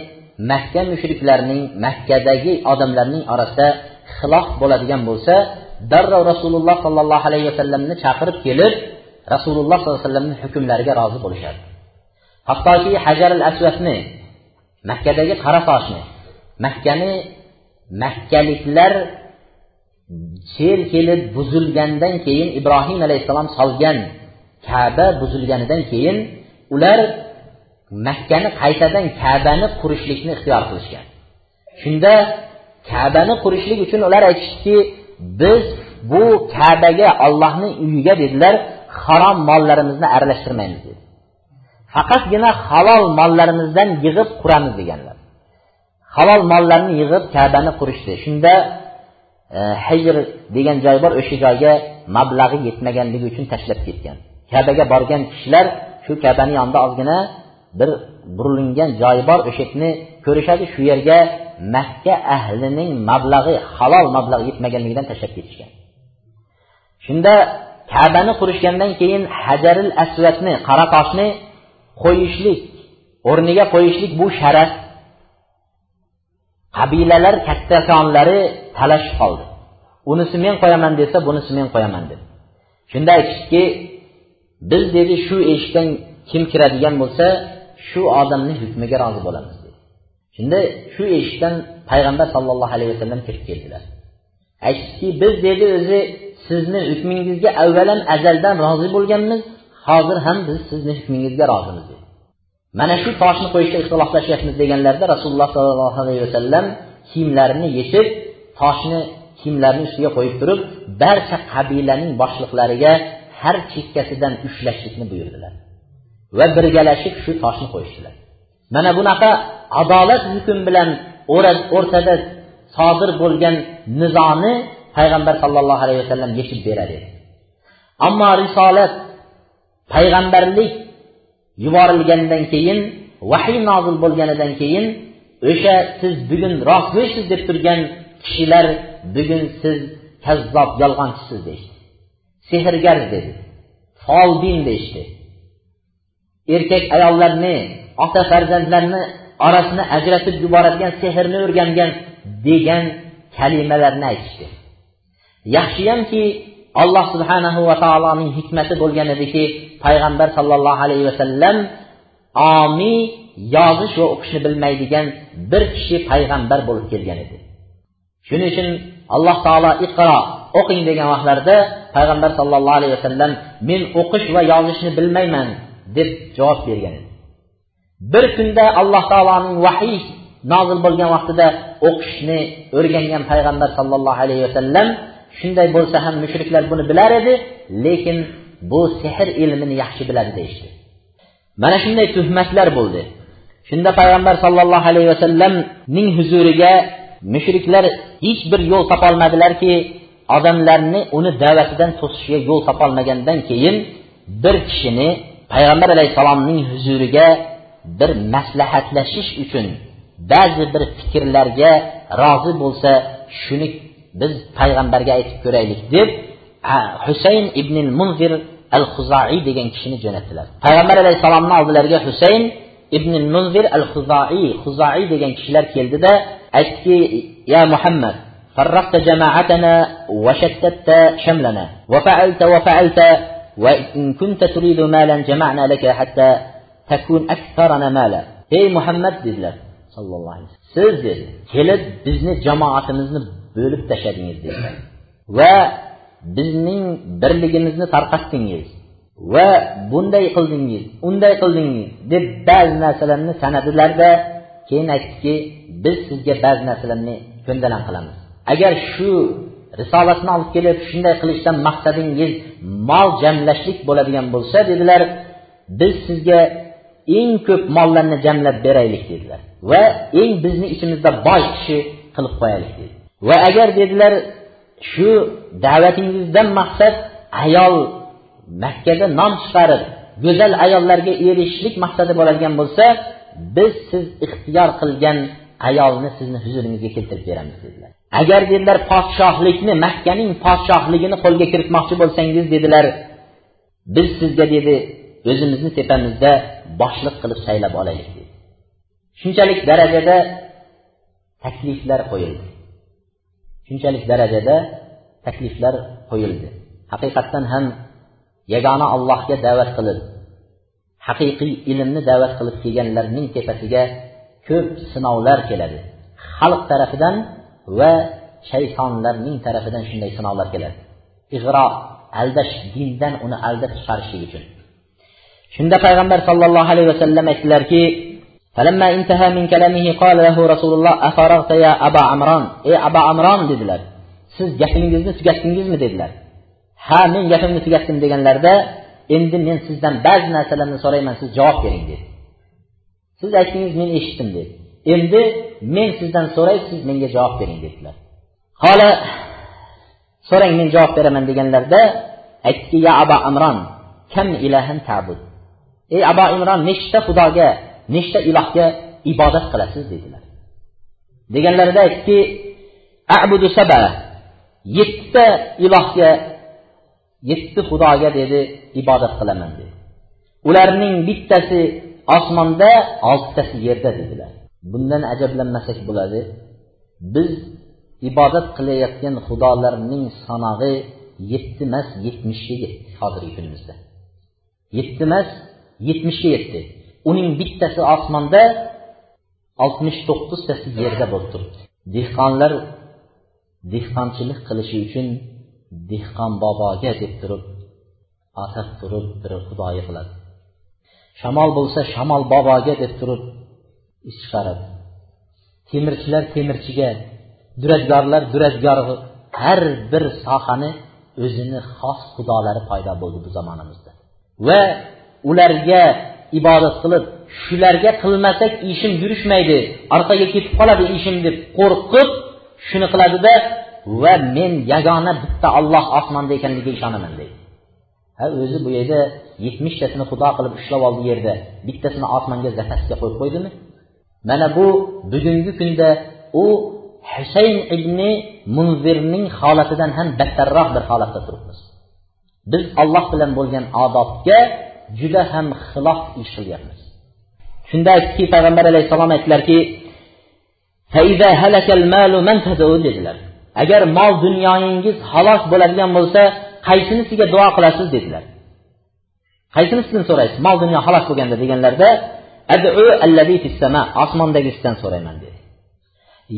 makka mushriklarining makkadagi odamlarning orasida xilof bo'ladigan bo'lsa darrov rasululloh sollallohu alayhi vasallamni chaqirib kelib rasululloh sollallohu alayhi vasallamni hukmlariga rozi bo'lishardi hattoki hajaril asvadni makkadagi qora toshni makkani makkaliklar sel kelib buzilgandan keyin ibrohim alayhissalom solgan kaba buzilganidan keyin ular makkani qaytadan kabani qurishlikni ixtiyor qilishgan. Shunda kabani qurishlik uchun ular aytishdiki biz bu kabaga ollohni uyiga dedilar. Harom mollarimizni aralashtirmaymiz dedi. Faqatgina halol mollarimizdan yig'ib quramiz deganlar. Halol mollarni yig'ib kabani qurishdi. Shunda e, hijr degan joy bor o'sha joyga mablag'i yetmaganligi uchun tashlab ketgan. Kabaga borgan kishilar shu kabani yonida ozgina bir burilingan joyi bor o'sha yerni ko'rishadi shu yerga makka ahlining mablag'i halol mablag' yetmaganligidan tashlab ketishgan. Shunda kabani qurishgandan keyin hajaril asvatni qora toshni qo'yishlik o'rniga qo'yishlik bu sharaf. Qabilalar kattakonlari talashib qoldi. Unisi men qo'yaman desa bunisi men qo'yaman dedi. Shunda aytishdiki biz dedi shu eshikdan kim kiradigan bo'lsa shu odamni hukmiga rozi bo'lamiz dedi. Shunda shu eshikdan payg'ambar sollallohu alayhi vasallam kirib keldilar. Aytishdiki biz dedi o'zi sizni hukmingizga avvalan azaldan rozi bo'lganmiz hozir ham biz sizni hukmingizga rozimiz dedi. Mana shu toshni qo'yishda ixtiloflashyapmiz deganlarida rasululloh sollallohu alayhi vasallam kiyimlarini yechib toshni kiyimlarini ustiga qo'yib turib barcha qabilaning boshliqlariga har chekkasidan ushlashlikni buyurdilar va birgalashib shu toshni qo'yishdilar. Mana bunaqa adolat hukm bilan o'rtada sodir bo'lgan nizoni payg'ambar sollallohu alayhi vasallam yechib beradi. Ammo risolat payg'ambarlik yuborilgandan keyin vahiy nozil bo'lganidan keyin o'sha siz bugun rostgo'ysiz deb turgan kishilar bugun siz kazzob yolg'onchisiz deyishdi. Sehrgar dedi. Folbin deyishdi. Erkak ayollarni ota farzandlarni orasini ajratib yuboradigan sehrni o'rgangan degan kalimalarni aytishdi. Yaxshiyamki alloh subhanahu va taoloning hikmati bo'lgan ediki payg'ambar sollallohu alayhi vasallam omiy yozish va o'qishni bilmaydigan bir kishi payg'ambar bo'lib kelgan edi. Shuning uchun alloh taolo iqro o'qing degan vaqtlarida payg'ambar sollallohu alayhi vasallam men o'qish va yozishni bilmayman deb javob bergan edi. Bir kunda alloh taoloning vahiy nozil bo'lgan vaqtida o'qishni o'rgangan payg'ambar sollallohu alayhi vasallam shunday bo'lsa ham mushriklar buni bilar edi lekin bu sehr ilmini yaxshi biladi deyishdi. Mana shunday tuhmatlar bo'ldi. Shunda payg'ambar sollallohu alayhi vasallamning huzuriga mushriklar hech bir yo'l topolmadilarki odamlarni uni da'vatidan to'sishga yo'l topolmagandan keyin bir kishini payg'ambar alayhissalomning huzuriga bir maslahatlashish uchun ba'zi bir fikrlarga rozi bo'lsa shuni biz payg'ambarga aytib ko'raylik deb husayn ibn munzir al huzaiy degan kishini jo'natdilar payg'ambar alayhissalomni oldilariga husayn ibn munzir al huzaiy huzaiy degan kishilar keldida aytdiki ya muhammad فرقت جماعتنا وشتت شملنا وفعلت وفعلت وإن كنت تريد مالا جمعنا لك حتى تكون أكثرنا مالا ey muhammad dedilar sallallohu alayhi vasallam siz dedi kelib bizni jamoatimizni bo'lib tashladingiz dedilar va bizning birligimizni tarqatdingiz. Va bunday qildingiz unday qildingiz deb ba'zi narsalarni sanadilarda keyin aytdiki biz sizga ba'zi narsalarni ko'ndalang qilamiz. Agar shu risolatni olib kelib shunday qilishdan maqsadingiz mol jamlashlik bo'ladigan bo'lsa dedilar biz sizga eng ko'p mollarni jamlab beraylik dedilar. Va eng bizni ichimizda boy kishi qilib qo'yaylik dedi va agar dedilar shu da'vatingizdan maqsad ayol makkada nom chiqarib go'zal ayollarga erishishlik maqsadi bo'ladigan bo'lsa biz siz ixtiyor qilgan ayolni sizni huzuringizga keltirib beramiz dedilar. Agar dedilar podshohlikni makkaning podshohligini qo'lga kiritmoqchi bo'lsangiz dedilar biz sizga dedi o'zimizni tepamizda boshliq qilib saylab olaylik dedi. Shunchalik darajada takliflar qo'yildi. Shunchalik darajada takliflar qo'yildi. Haqiqatdan ham yagona allohga da'vat qilib haqiqiy ilmni da'vat qilib kelganlarning tepasiga ko'p sinovlar keladi. Xalq tarafidan va shaytonlarning tarafidan shunday sinovlar keladi. Ig'ro aldash dindan uni aldab chiqarishlik uchun. Shunda payg'ambar sollallohu alayhi vasallam aytdilarki فلما انتهى من كلامه قال له رسول الله أفرغت يا أبا عمران ey aba amron dedilar siz gapingizni tugatdingizmi dedilar ha men gapimni tugatdim deganlarida endi men sizdan ba'zi narsalarni so'rayman siz javob bering dedi siz aytdingiz men eshitdim dedi endi men sizdan so'ray siz menga javob bering dedilar hola so'rang men javob beraman deganlarida aytdiki ya aba amron kam ilahan tabud ey abo imron nechta xudoga nechta ilohga ibodat qilasiz dedilar. Deganlarida aytdiki abudu saba. Yettita ilohga yetti xudoga dedi ibodat qilaman dedi. Ularning bittasi osmonda oltitasi yerda dedilar. Bundan ajablanmasak bo'ladi. Biz ibodat qilayotgan xudolarning sanog'i yetti emas yetmishga yetdi hozirgi kunimizda. Yetti emas yetmishga yetdi. Uning bittasi osmonda oltmish to'qqiztasi yerda bo'lib turibdi. Dehqonlar dehqonchilik qilishi uchun dehqon boboga deb turib atab turib bir xudoyi qiladi. Shamol bo'lsa shamol boboga deb turib ish chiqaradi temirchilar temirchiga duradgorlar duradgorga har bir sohani o'zini xos xudolari paydo bo'ldi bu zamonimizda. Va ularga ibodat qilib shularga qilmasak ishim yurishmaydi orqaga ketib qoladi ishim deb qo'rqib shuni qiladida va men yagona bitta olloh osmonda ekanligiga ishonaman deydi. Ha o'zi bu yerda yetmishtasini xudo qilib ushlab oldi yerda. Bittasini osmonga zapasga qo'yib qo'ydimi? Mana bu bugungi kunda u husayn ibn munzirning holatidan ham battarroq bir holatda turibmiz. Biz olloh bilan bo'lgan odobga juda ham xilof ish qilyapmiz shunda aytdiki payg'ambar alayhissalom aytdilarki dedilar. Agar mol dunyoyingiz halok bo'ladigan bo'lsa qaysinisiga duo qilasiz? dedilar. Qaysinisidan so'raysiz? Mol dunyo halok bo'lganda deganlarda osmondagisidan so'rayman dedi.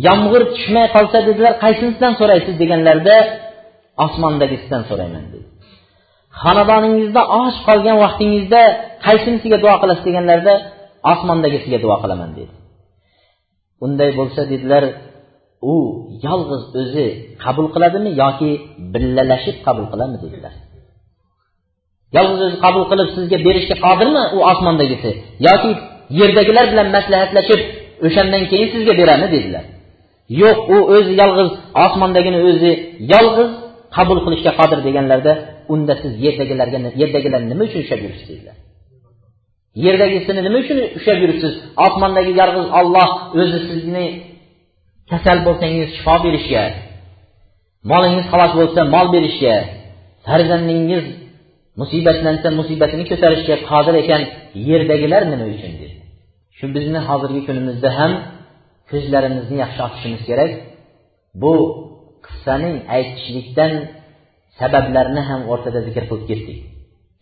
Yomg'ir tushmay qolsa dedilar qaysinisidan so'raysiz? deganlarida osmondagisidan so'rayman dedi. Xonadoningizda och qolgan vaqtingizda qaysinisiga duo qilasiz deganlarida osmondagisiga duo qilaman dedi. Unday bo'lsa dedilar u yolg'iz o'zi qabul qiladimi yoki billalashib qabul qiladimi dedilar. Yolg'iz o'zi qabul qilib sizga berishga qodirmi u osmondagisi yoki yerdagilar bilan maslahatlashib o'shandan keyin sizga berami dedilar. Yo'q u o'zi yolg'iz osmondagini o'zi yolg'iz qabul qilishga qodir deganlarda unda siz yerdagilarga yerdagilar nima uchun ushlab yuribsiz dedilar. Yerdagisini nima uchun ushlab yuribsiz? Osmondagi yolg'iz olloh o'zi sizni kasal bo'lsangiz shifo berishga molingiz halok bo'lsa mol berishga farzandingiz musibatlansa musibatini ko'tarishga qodir ekan yerdagilar nima uchun dedi. Shu bizni hozirgi kunimizda ham ko'zlarimizni yaxshi ochishimiz kerak. Bu qissaning aytishlikdan sabablarni ham o'rtada zikr qilib ketdik.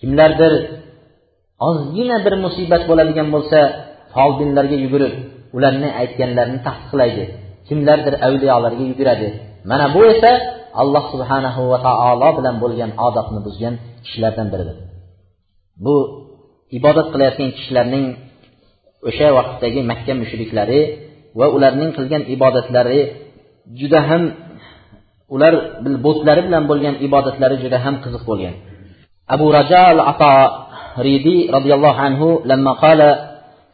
Kimlardir ozgina bir musibat bo'ladigan bo'lsa folbinlarga yugurib ularni aytganlarini tasdiqlaydi. Kimlardir avliyolarga yuguradi. Mana bu esa alloh subhanahu va taolo bilan bo'lgan odobni buzgan kishilardan biridir. Bu ibodat qilayotgan kishilarning o'sha vaqtdagi makka mushriklari va ularning qilgan ibodatlari juda ham ular bo'tlari bilan bo'lgan ibodatlari juda ham qiziq bo'lgan abu rajo al atoriydiy roziyallohu anhu لما قال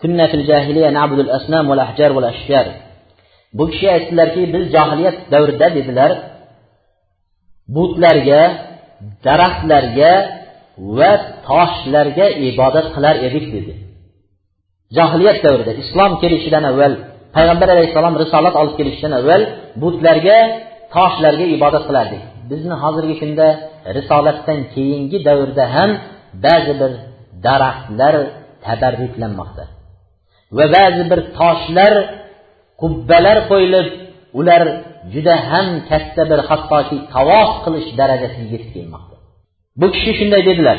كنا في الجاهلية نعبد الأصنام والأحجار والأشجار bu kishi aytdilarki biz johiliyat davrida dedilar butlarga daraxtlarga va toshlarga ibodat qilar edik dedi johiliyat davrida islom kelishidan avval payg'ambar alayhissalom risolat olib kelishidan avval butlarga toshlarga ibodat qilardik. Bizni hozirgi kunda risolatdan keyingi davrda ham ba'zi bir daraxtlar tabarruklanmoqda. Va ba'zi bir toshlar qubbalar qo'yilib ular juda ham katta bir hattoki tavof qilish darajasiga yetib kelmoqda. Bu kishi shunday dedilar.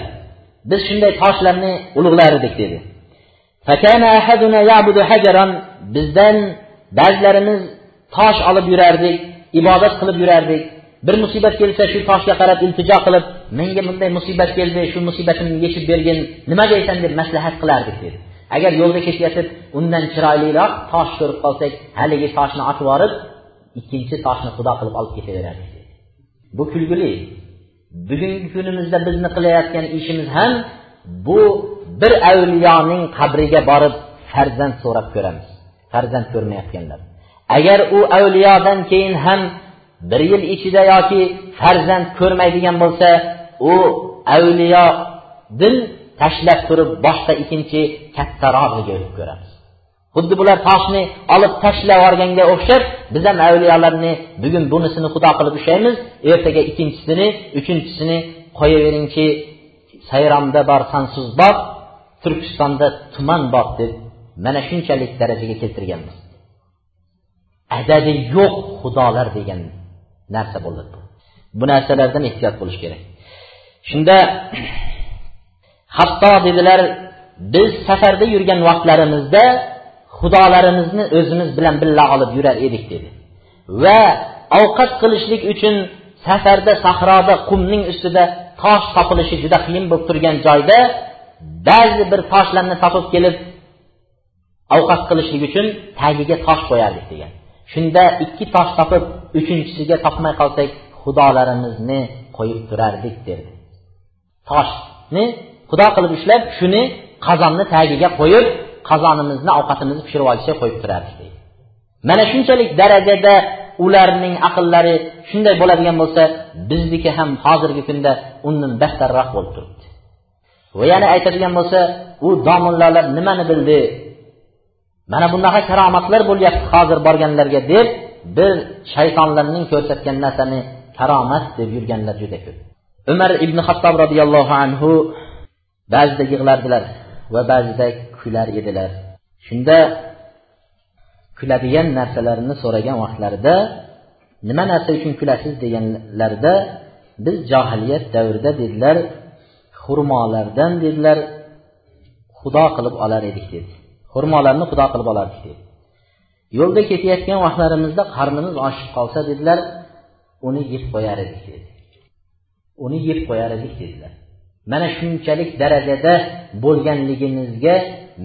Biz shunday toshlarni ulug'lar edik dedi. Bizdan ba'zilarimiz tosh olib yurardik. Ibodat qilib yurardik. Bir musibat kelsa shu toshga qarab iltijo qilib menga bunday musibat keldi shu musibatimni yechib bergin nima deysan deb maslahat qilardik dedi. Agar yo'lda ketayotib undan chiroyliroq tosh ko'rib qolsak haligi toshni otib yuborib ikkinchi toshni xudo qilib olib ketaverardik bu kulgili. Bugungi kunimizda bizni qilayotgan ishimiz ham bu bir avliyoning qabriga borib farzand so'rab ko'ramiz farzand ko'rmayotganlar. Agar u avliyodan keyin ham bir yil ichida yoki farzand ko'rmaydigan bo'lsa u avliyodin tashlab turib boshqa ikkinchi kattarog'iga o'tib ko'ramiz xuddi bular toshni olib tashlab yuborganga o'xshab biz ham avliyolarni bugun bunisini xudo qilib ushlaymiz ertaga ikkinchisini uchinchisini qo'yaveringki sayromda bor sansiz bog' turkistonda tuman bog' deb mana shunchalik darajaga keltirganmiz. Adadi yo'q xudolar degan narsa bo'ldi bu. Narsalardan ehtiyot bo'lish kerak. Shunda hatto dedilar biz safarda yurgan vaqtlarimizda xudolarimizni o'zimiz bilan birga olib yurar edik dedi. Va ovqat qilishlik uchun safarda sahroda qumning ustida tosh topilishi juda qiyin bo'lib turgan joyda ba'zi bir toshlarni topib kelib ovqat qilishlik uchun tagiga tosh qo'yardik degan. Shunda ikki tosh topib uchinchisiga topmay qolsak xudolarimizni qo'yib turardik derdi. Toshni xudo qilib ushlab shuni qozonni tagiga qo'yib qozonimizni ovqatimizni pishirib olishga qo'yib turardik deydi. Mana shunchalik darajada ularning aqllari shunday bo'ladigan bo'lsa bizniki ham hozirgi kunda undan battarroq bo'lib turibdi. Va yana aytadigan bo'lsa u domillarlar nimani bildi? Mana bunaqa karomatlar bo'lyapti hozir borganlarga deb bir shaytonlarning ko'rsatgan narsani karomat deb yurganlar juda ko'p. Umar ibn hattob roziyallohu anhu ba'zida yig'lardilar va ba'zida kular edilar. Shunda kuladigan narsalarini so'ragan vaqtlarida nima narsa uchun kulasiz? deganlarida biz johiliyat davrida dedilar xurmolardan dedilar xudo qilib olar edik dedi xurmolarni xudo qilib olardik dedi. Yo'lda ketayotgan vaqtlarimizda qarnimiz ochib qolsa dedilar uni yeb qo'yar edik dedi. Uni yeb qo'yar edik dedilar. Mana shunchalik darajada bo'lganligimizga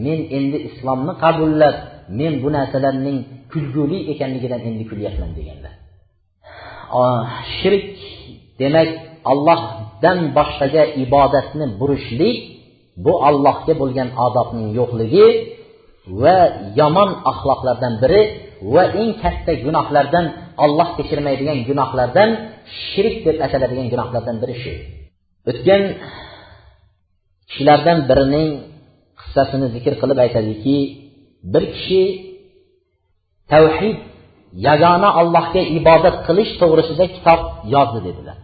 men endi islomni qabullab men bu narsalarning kulguli ekanligidan endi kulyapman deganlar. Shirk demak allohdan boshqaga ibodatni burishlik bu allohga bo'lgan odobning yo'qligi va yomon axloqlardan biri va eng katta gunohlardan olloh kechirmaydigan gunohlardan shirk deb ataladigan gunohlardan biri shu. O'tgan kishilardan birining qissasini zikr qilib aytadiki bir kishi tavhid yagona allohga ibodat qilish to'g'risida kitob yozdi dedilar.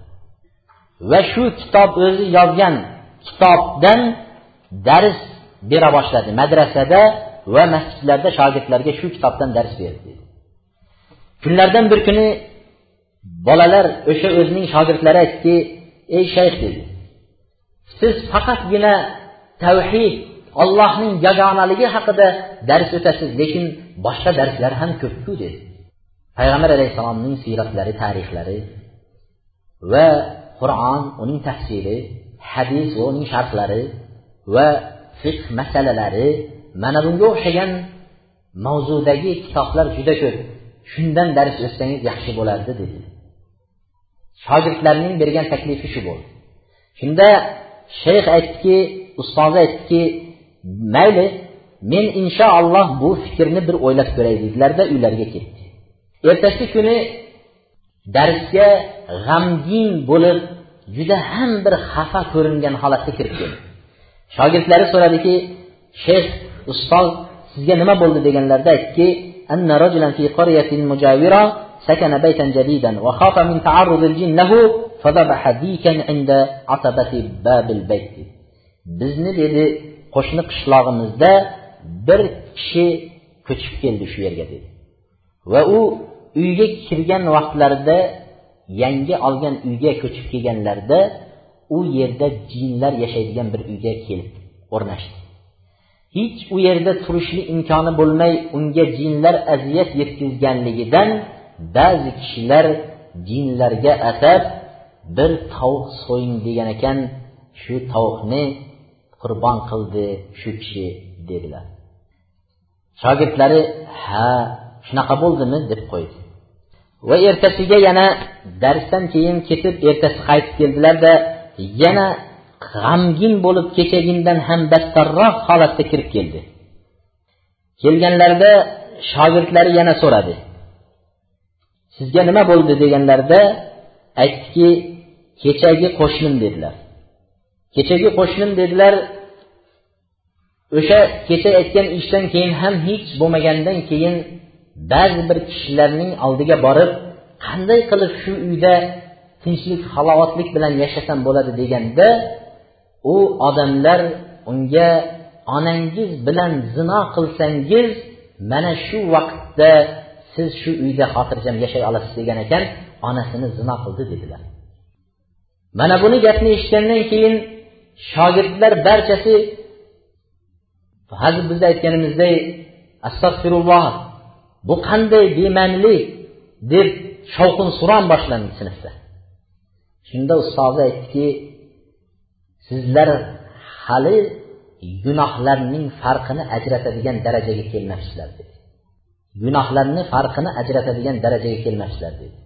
Va shu kitob o'zi yozgan kitobdan dars bera boshladi madrasada va masjidlarda shogirdlarga shu kitobdan dars berdi kunlardan bir kuni bolalar o'sha o'zining shogirdlari aytdiki ey shayx dedi. Siz faqatgina tavhid ollohning yagonaligi haqida dars o'tasiz lekin boshqa darslar ham ko'pku dedi. Payg'ambar alayhissalomning siyratlari tarixlari va qur'on uning tafsiri hadis va uning sharhlari va fiqh masalalari mana bunga o'xshagan mavzudagi kitoblar juda ko'p. Shundan dars o'tsangiz yaxshi bo'lardi dedi. Shogirdlarning bergan taklifi shu bo'ldi. Shunda shayx aytdiki ustozi aytdiki mayli men inshaalloh bu fikrni bir o'ylab ko'ray dedilarda uylariga ketdi. Ertasi kuni darsga g'amgin bo'lib juda ham bir xafa ko'ringan holatda kirib keldi. Shogirdlari so'radiki shayx ustoz sizga nima bo'ldi deganlarida aytdiki أن رجلا في قرية مجاورة سكن بيتا جديدا وخاف من تعرض الجن له فذبح ديكا عند عتبة باب البيت bizni dedi qo'shni qishlog'imizda bir kishi ko'chib keldi shu yerga dedi va u uyga kirgan vaqtlarida yangi olgan uyga ko'chib kelganlarida u yerda jinlar yashaydigan bir uyga kelib o'rnashdi Hech u yerda turishni imkoni bo'lmay unga jinlar aziyat yetkazganligidan ba'zi kishilar jinlarga atab bir tovuq so'ying degan ekan shu tovuqni qurbon qildi shu kishi dedilar. Shogirdlari ha shunaqa bo'ldimi? deb qo'ydi. Va ertasiga yana darsdan keyin ketib ertasi qaytib keldilarda yana g'amgin bo'lib kechagindan ham battarroq holatda kirib keldi. Kelganlarida shogirdlari yana so'radi. Sizga nima bo'ldi deganlarida aytdiki kechagi qo'shnim dedilar. Kechagi qo'shnim dedilar o'sha kecha aytgan ishdan keyin ham hech bo'lmagandan keyin ba'zi bir kishilarning oldiga borib qanday qilib shu uyda tinchlik halovatlik bilan yashasam bo'ladi deganda u odamlar unga onangiz bilan zino qilsangiz mana shu vaqtda siz shu uyda xotirjam yashay olasiz degan ekan onasini zino qildi dedilar. Mana buni gapni eshitgandan keyin shogirdlar barchasi hozir biz aytganimizdek astag'firulloh bu qanday bema'nilik deb shovqin suron boshlandi sinfda. Shunda ustozi aytdiki sizlar hali gunohlarning farqini ajratadigan darajaga kelmabsizlar dedi. Gunohlarni farqini ajratadigan darajaga kelmabsizlar dedi.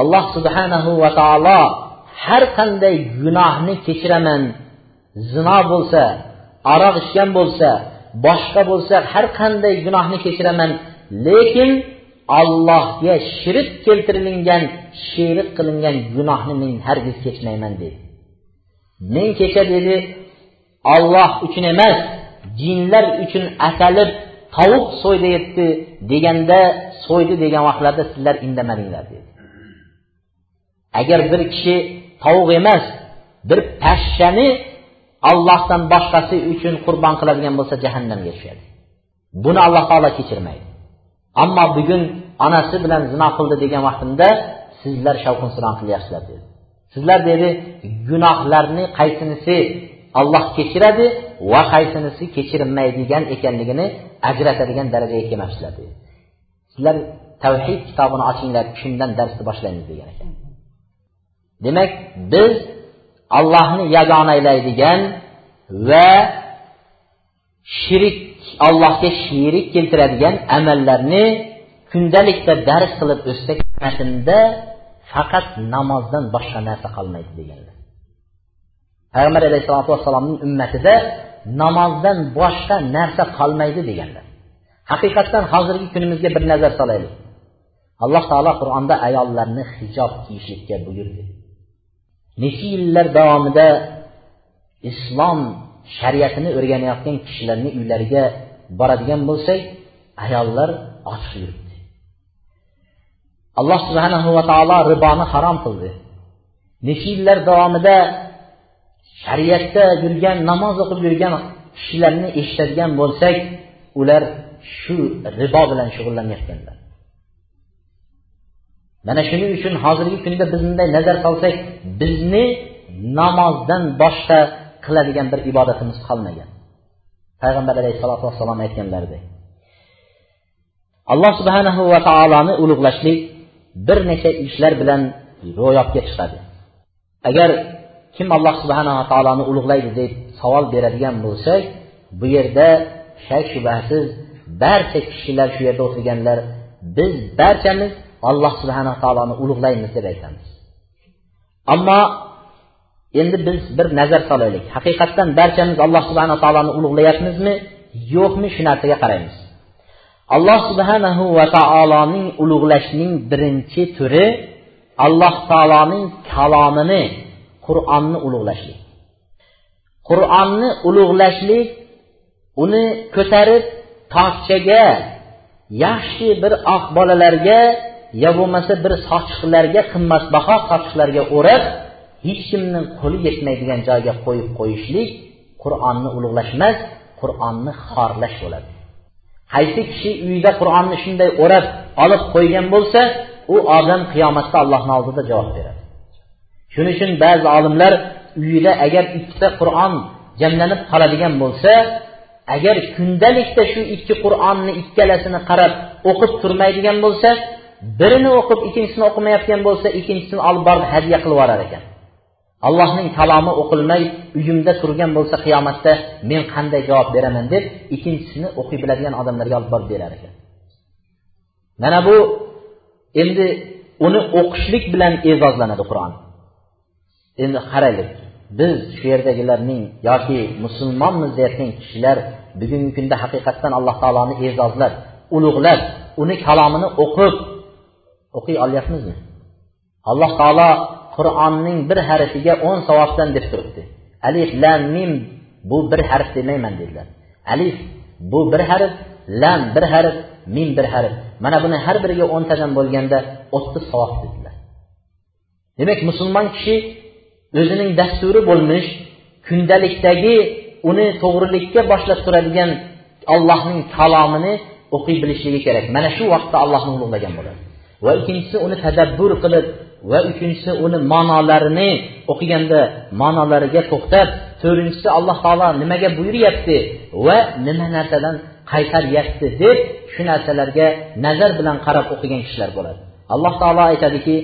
Alloh subhanahu va taolo har qanday gunohni kechiraman zino bo'lsa aroq ichgan bo'lsa boshqa bo'lsa har qanday gunohni kechiraman lekin allohga shirik keltirilgan shirik qilingan gunohni men hargiz kechmayman dedi. Men kecha dedi olloh uchun emas jinlar uchun atalib tovuq so'ydayapti deganda so'ydi degan vaqtlarda sizlar indamadinglar dedi. Agar bir kishi tovuq emas bir pashshani ollohdan boshqasi uchun qurbon qiladigan bo'lsa jahannamga tushadi. Buni alloh taolo kechirmaydi. Ammo bugun onasi bilan zino qildi degan vaqtimda sizlar shovqin suron qilyapsizlar dedi. Sizlar dedi gunohlarni qaysinisi olloh kechiradi va qaysinisi kechirilmaydigan ekanligini ajratadigan darajaga kelmabsizlar dedi. Sizlar tavhid kitobini ochinglar shundan darsni boshlaymiz degan ekan. Demak biz allohni yagonaylaydigan va shirik allohga sherik keltiradigan amallarni kundalikda dars qilib o'tsak matnda faqat namozdan boshqa narsa qolmaydi deganlar payg'ambar alayhissalotu vassalomning ummatida namozdan boshqa narsa qolmaydi deganlar haqiqatdan hozirgi kunimizga bir nazar solaylik. Alloh taolo qur'onda ayollarni hijob kiyishlikka buyurdi. Necha yillar davomida islom shariatini o'rganayotgan kishilarni uylariga boradigan bo'lsak ayollar ochiq yuribdi. Alloh subhanahu va taolo riboni harom qildi. Necha yillar davomida shariatda yurgan namoz o'qib yurgan kishilarni eshitadigan bo'lsak ular shu ribo bilan shug'ullanayotganlar. Mana shuning uchun hozirgi kunda biz bunday nazar solsak bizni namozdan boshqa qiladigan bir ibodatimiz qolmagan. Payg'ambar alayhissalotu vassalom aytganlaridek alloh subhanahu va taoloni ulug'lashlik bir necha ishlar bilan ro'yobga chiqadi agar kim alloh subhanava taoloni ulug'laydi deb savol beradigan bo'lsak bu yerda shak shubhasiz barcha kishilar shu yerda o'tirganlar biz barchamiz alloh subhanava taoloni ulug'laymiz deb aytamiz. Ammo endi biz bir nazar solaylik. Haqiqatdan barchamiz alloh subhanaa taoloni ulug'layapmizmi yo'qmi shu narsaga qaraymiz. Alloh subhanahu va taoloning ulug'lashning birinchi turi alloh taoloning kalomini qur'onni ulug'lashlik. Qur'onni ulug'lashlik uni ko'tarib tokchaga yaxshi bir oq bolalarga yo bo'lmasa bir sochiqlarga qimmatbaho sochiqlarga o'rab hech kimning qo'li yetmaydigan joyga qo'yib qo'yishlik qur'onni ulug'lash emas qur'onni xorlash bo'ladi. Qaysi kishi uyida qur'onni shunday o'rab olib qo'ygan bo'lsa u odam qiyomatda allohni oldida javob beradi. Shuning uchun ba'zi olimlar uyida agar ikkita qur'on jamlanib qoladigan bo'lsa agar kundalikda shu ikki qur'onni ikkalasini qarab o'qib turmaydigan bo'lsa birini o'qib ikkinchisini o'qimayotgan bo'lsa ikkinchisini olib borib hadya qilib yuborar ekan. Allohning kalomi o'qilmay uyimda turgan bo'lsa qiyomatda men qanday javob beraman deb ikkinchisini o'qiy biladigan odamlarga olib borib berar ekan. Mana bu endi uni o'qishlik bilan e'zozlanadi qur'on. Endi qaraylik biz shu yerdagilarning yoki musulmonmiz deyotgan kishilar bugungi kunda haqiqatdan alloh taoloni e'zozlab ulug'lab uni kalomini o'qib o'qiy olyapmizmi? Alloh taolo qur'onning bir harfiga o'n savobdan deb turibdi. Alif lam mim bu bir harf demayman dedilar. Alif bu bir harf lam bir harf mim bir harf. Mana buni har biriga o'ntadan bo'lganda o'ttiz savob dedilar. Demak musulmon kishi o'zining dasturi bo'lmish kundalikdagi uni to'g'rilikka boshlab turadigan allohning kalomini o'qiy bilishligi kerak. Mana shu vaqtda allohni ulug'lagan bo'ladi. Va ikkinchisi uni tadabbur qilib va uchinchisi uni ma'nolarini o'qiganda ma'nolariga to'xtab to'rtinchisi alloh taolo nimaga buyuryapti va nima narsadan qaytaryapti deb shu narsalarga nazar bilan qarab o'qigan kishilar bo'ladi. Alloh taolo aytadiki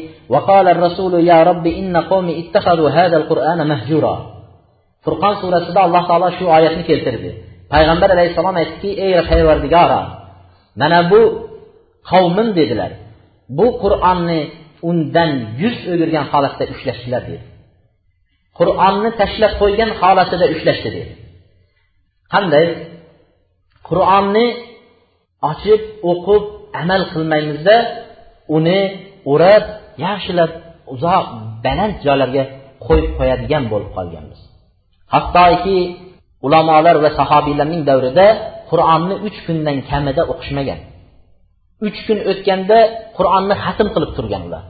furqon surasida alloh taolo shu oyatni keltirdi. Payg'ambar alayhissalom aytdiki ey parvardigoro mana bu qavmim dedilar. Bu qur'onni undan yuz o'girgan holatda ushlashdilar dedi. Qur'onni tashlab qo'ygan holatida ushlashdi dedi. Qanday? Qur'onni ochib o'qib amal qilmaymizda uni o'rab yaxshilab uzoq baland joylarga qo'yib qo'yadigan bo'lib qolganmiz. Hattoki ulamolar va sahobiylarning davrida qur'onni uch kundan kamida o'qishmagan. Uch kun o'tganda qur'onni xatm qilib turgan ular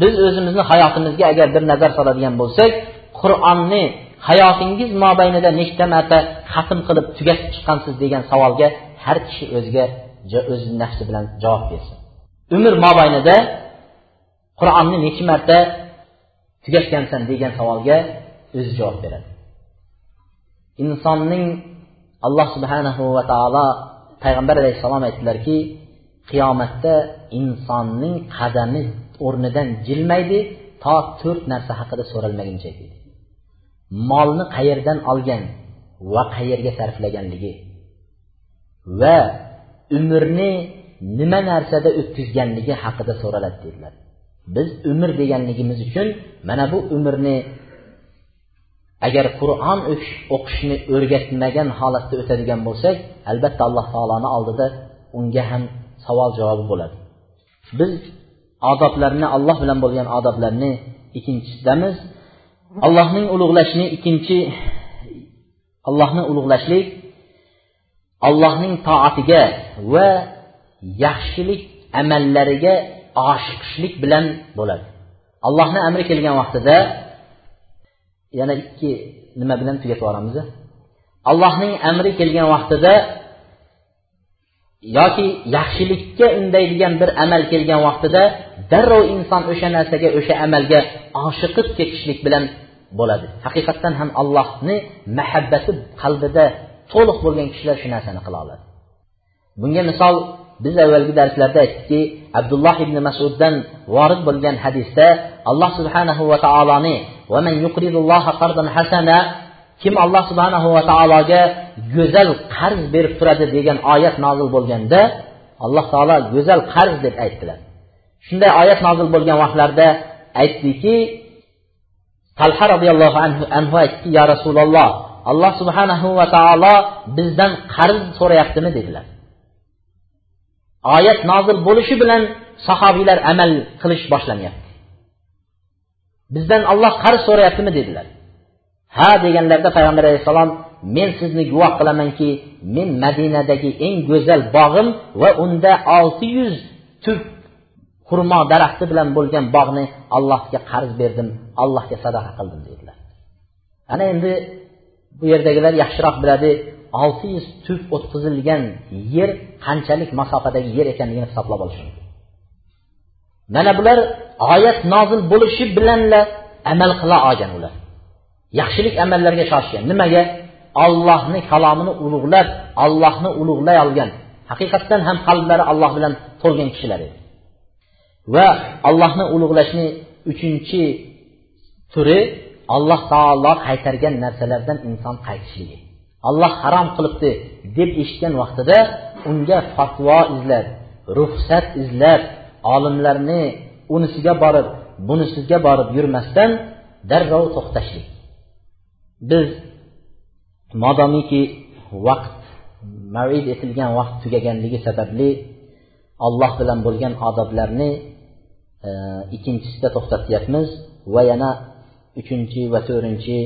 biz o'zimizni hayotimizga agar bir nazar soladigan bo'lsak qur'onni hayotingiz mobaynida nechta marta xatm qilib tugatib chiqqansiz degan savolga har kishi o'ziga o'z nafsi bilan javob bersin. Umr mobaynida qur'onni necha marta tugatgansan degan savolga o'zi javob beradi. Insonning alloh subhanahu va taolo payg'ambar alayhissalom aytdilarki qiyomatda insonning qadami o'rnidan jilmaydi to to'rt narsa haqida so'ralmaguncha deydi. Molni qayerdan olgan va qayerga sarflaganligi va umrni nima narsada o'tkazganligi haqida so'raladi dedilar. Biz umr deganligimiz uchun mana bu umrni agar qur'on o'qishni o'rgatmagan holatda o'tadigan bo'lsak albatta alloh taoloni oldida unga ham savol javobi bo'ladi. Biz odoblarni alloh bilan bo'lgan odoblarni ikkinchisidamiz allohning ulug'lashni ikkinchi allohni ulug'lashlik allohning toatiga va yaxshilik amallariga oshiqishlik bilan bo'ladi. Allohni amri kelgan vaqtida yana ikki nima bilan tugatib yuboramiz allohning amri kelgan vaqtida yoki yaxshilikka undaydigan bir amal kelgan vaqtida darrov inson o'sha narsaga o'sha amalga oshiqib ketishlik bilan bo'ladi. Haqiqatdan ham allohni mahabbati qalbida to'liq bo'lgan kishilar shu narsani qila oladi. Bunga misol biz avvalgi darslarda aytdikki abdulloh ibn masuddan vorid bo'lgan hadisda alloh subhanahu va taoloni kim alloh subhanahu va taologa go'zal qarz berib turadi degan oyat nozil bo'lganda alloh taolo go'zal qarz deb aytdilar. Shunday oyat nozil bo'lgan vaqtlarda aytdiki talha roziyallohu anhu, anhu aytdiki yo rasululloh alloh subhanahu va taolo bizdan qarz so'rayaptimi? dedilar. Oyat nozil bo'lishi bilan sahobiylar amal qilish boshlanyapti. Bizdan olloh qarz so'rayaptimi? dedilar. Ha deganlarida payg'ambar alayhissalom men sizni guvoh qilamanki men madinadagi eng go'zal bog'im va unda olti yuz tup xurmo daraxti bilan bo'lgan bog'ni allohga qarz berdim allohga sadaqa qildim dedilar. Ana endi bu yerdagilar yaxshiroq biladi olti yuz tup o'tqizilgan yer qanchalik masofadagi yer ekanligini hisoblab olish mumkin. Mana bular oyat nozil bo'lishi bilanla amal qila olgan ular. Yaxshilik amallarga shoshgan. Nimaga? Ollohni kalomini ulug'lab ollohni ulug'lay olgan. Haqiqatdan ham qalblari alloh bilan to'lgan kishilar edi. Va allohni ulug'lashni uchinchi turi alloh taolo qaytargan narsalardan inson qaytishligi. Alloh harom qilibdi deb eshitgan vaqtida unga fatvo izlab ruxsat izlab olimlarni unisiga borib bunisiga borib yurmasdan darrov to'xtashlik. Biz modomiki vaqt mavid etilgan vaqt tugaganligi sababli alloh bilan bo'lgan odoblarni e, ikkinchisida to'xtatyapmiz va yana uchinchi va to'rtinchi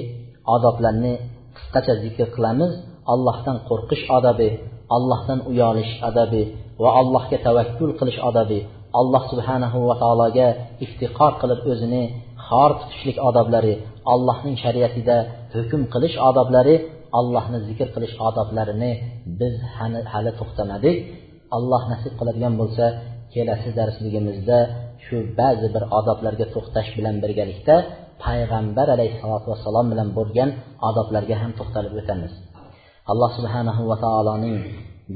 odoblarni qisqacha zikr qilamiz. Allohdan qo'rqish odobi allohdan uyalish odobi va allohga tavakkul qilish odobi alloh subhanahu va taologa iftiqor qilib o'zini tor tutishlik odoblari allohning shariatida hukm qilish odoblari allohni zikr qilish odoblarini biz hali to'xtamadik. Alloh nasib qiladigan bo'lsa kelasi darsligimizda shu ba'zi bir odoblarga to'xtash bilan birgalikda payg'ambar alayhissalotu vassalom bilan bo'lgan odoblarga ham to'xtalib o'tamiz. Alloh subhanahu va taoloning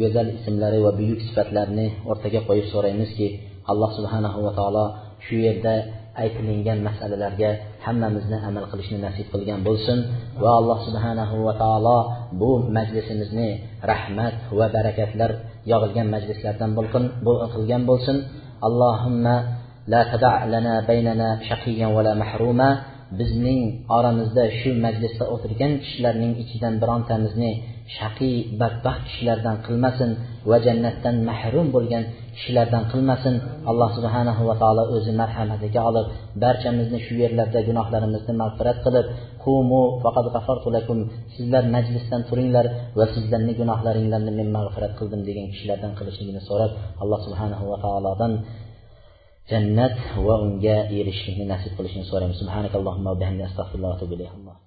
go'zal ismlari va buyuk sifatlarini o'rtaga qo'yib so'raymizki alloh subhanahu va taolo shu yerda aytilingan masalalarga hammamizni amal qilishni nasib qilgan bo'lsin. Va alloh subhanahu va taolo bu majlisimizni rahmat va barakatlar yog'ilgan majlislardan qilgan bo'lsin. Allohimma la tada lana baynana shaqiyan va la mahruma. Bizning oramizda shu majlisda o'tirgan kishilarning ichidan birontamizni shaqiy badbaxt kishilardan qilmasin va jannatdan mahrum bo'lgan kishilardan qilmasin. Alloh subhanahu va taolo o'zi marhamatiga olib barchamizni shu yerlarda gunohlarimizni mag'firat qilib qumu faqat g'afartu lakum sizlar majlisdan turinglar va sizlarni gunohlaringlarni men mag'firat qildim degan kishilardan qilishligini so'rab alloh subhanahu va taolodan jannat va unga erishishlikni nasib qilishini so'raymiz. Subhanakallohumma va bihamdika astag'firulloh va atubu ilayk.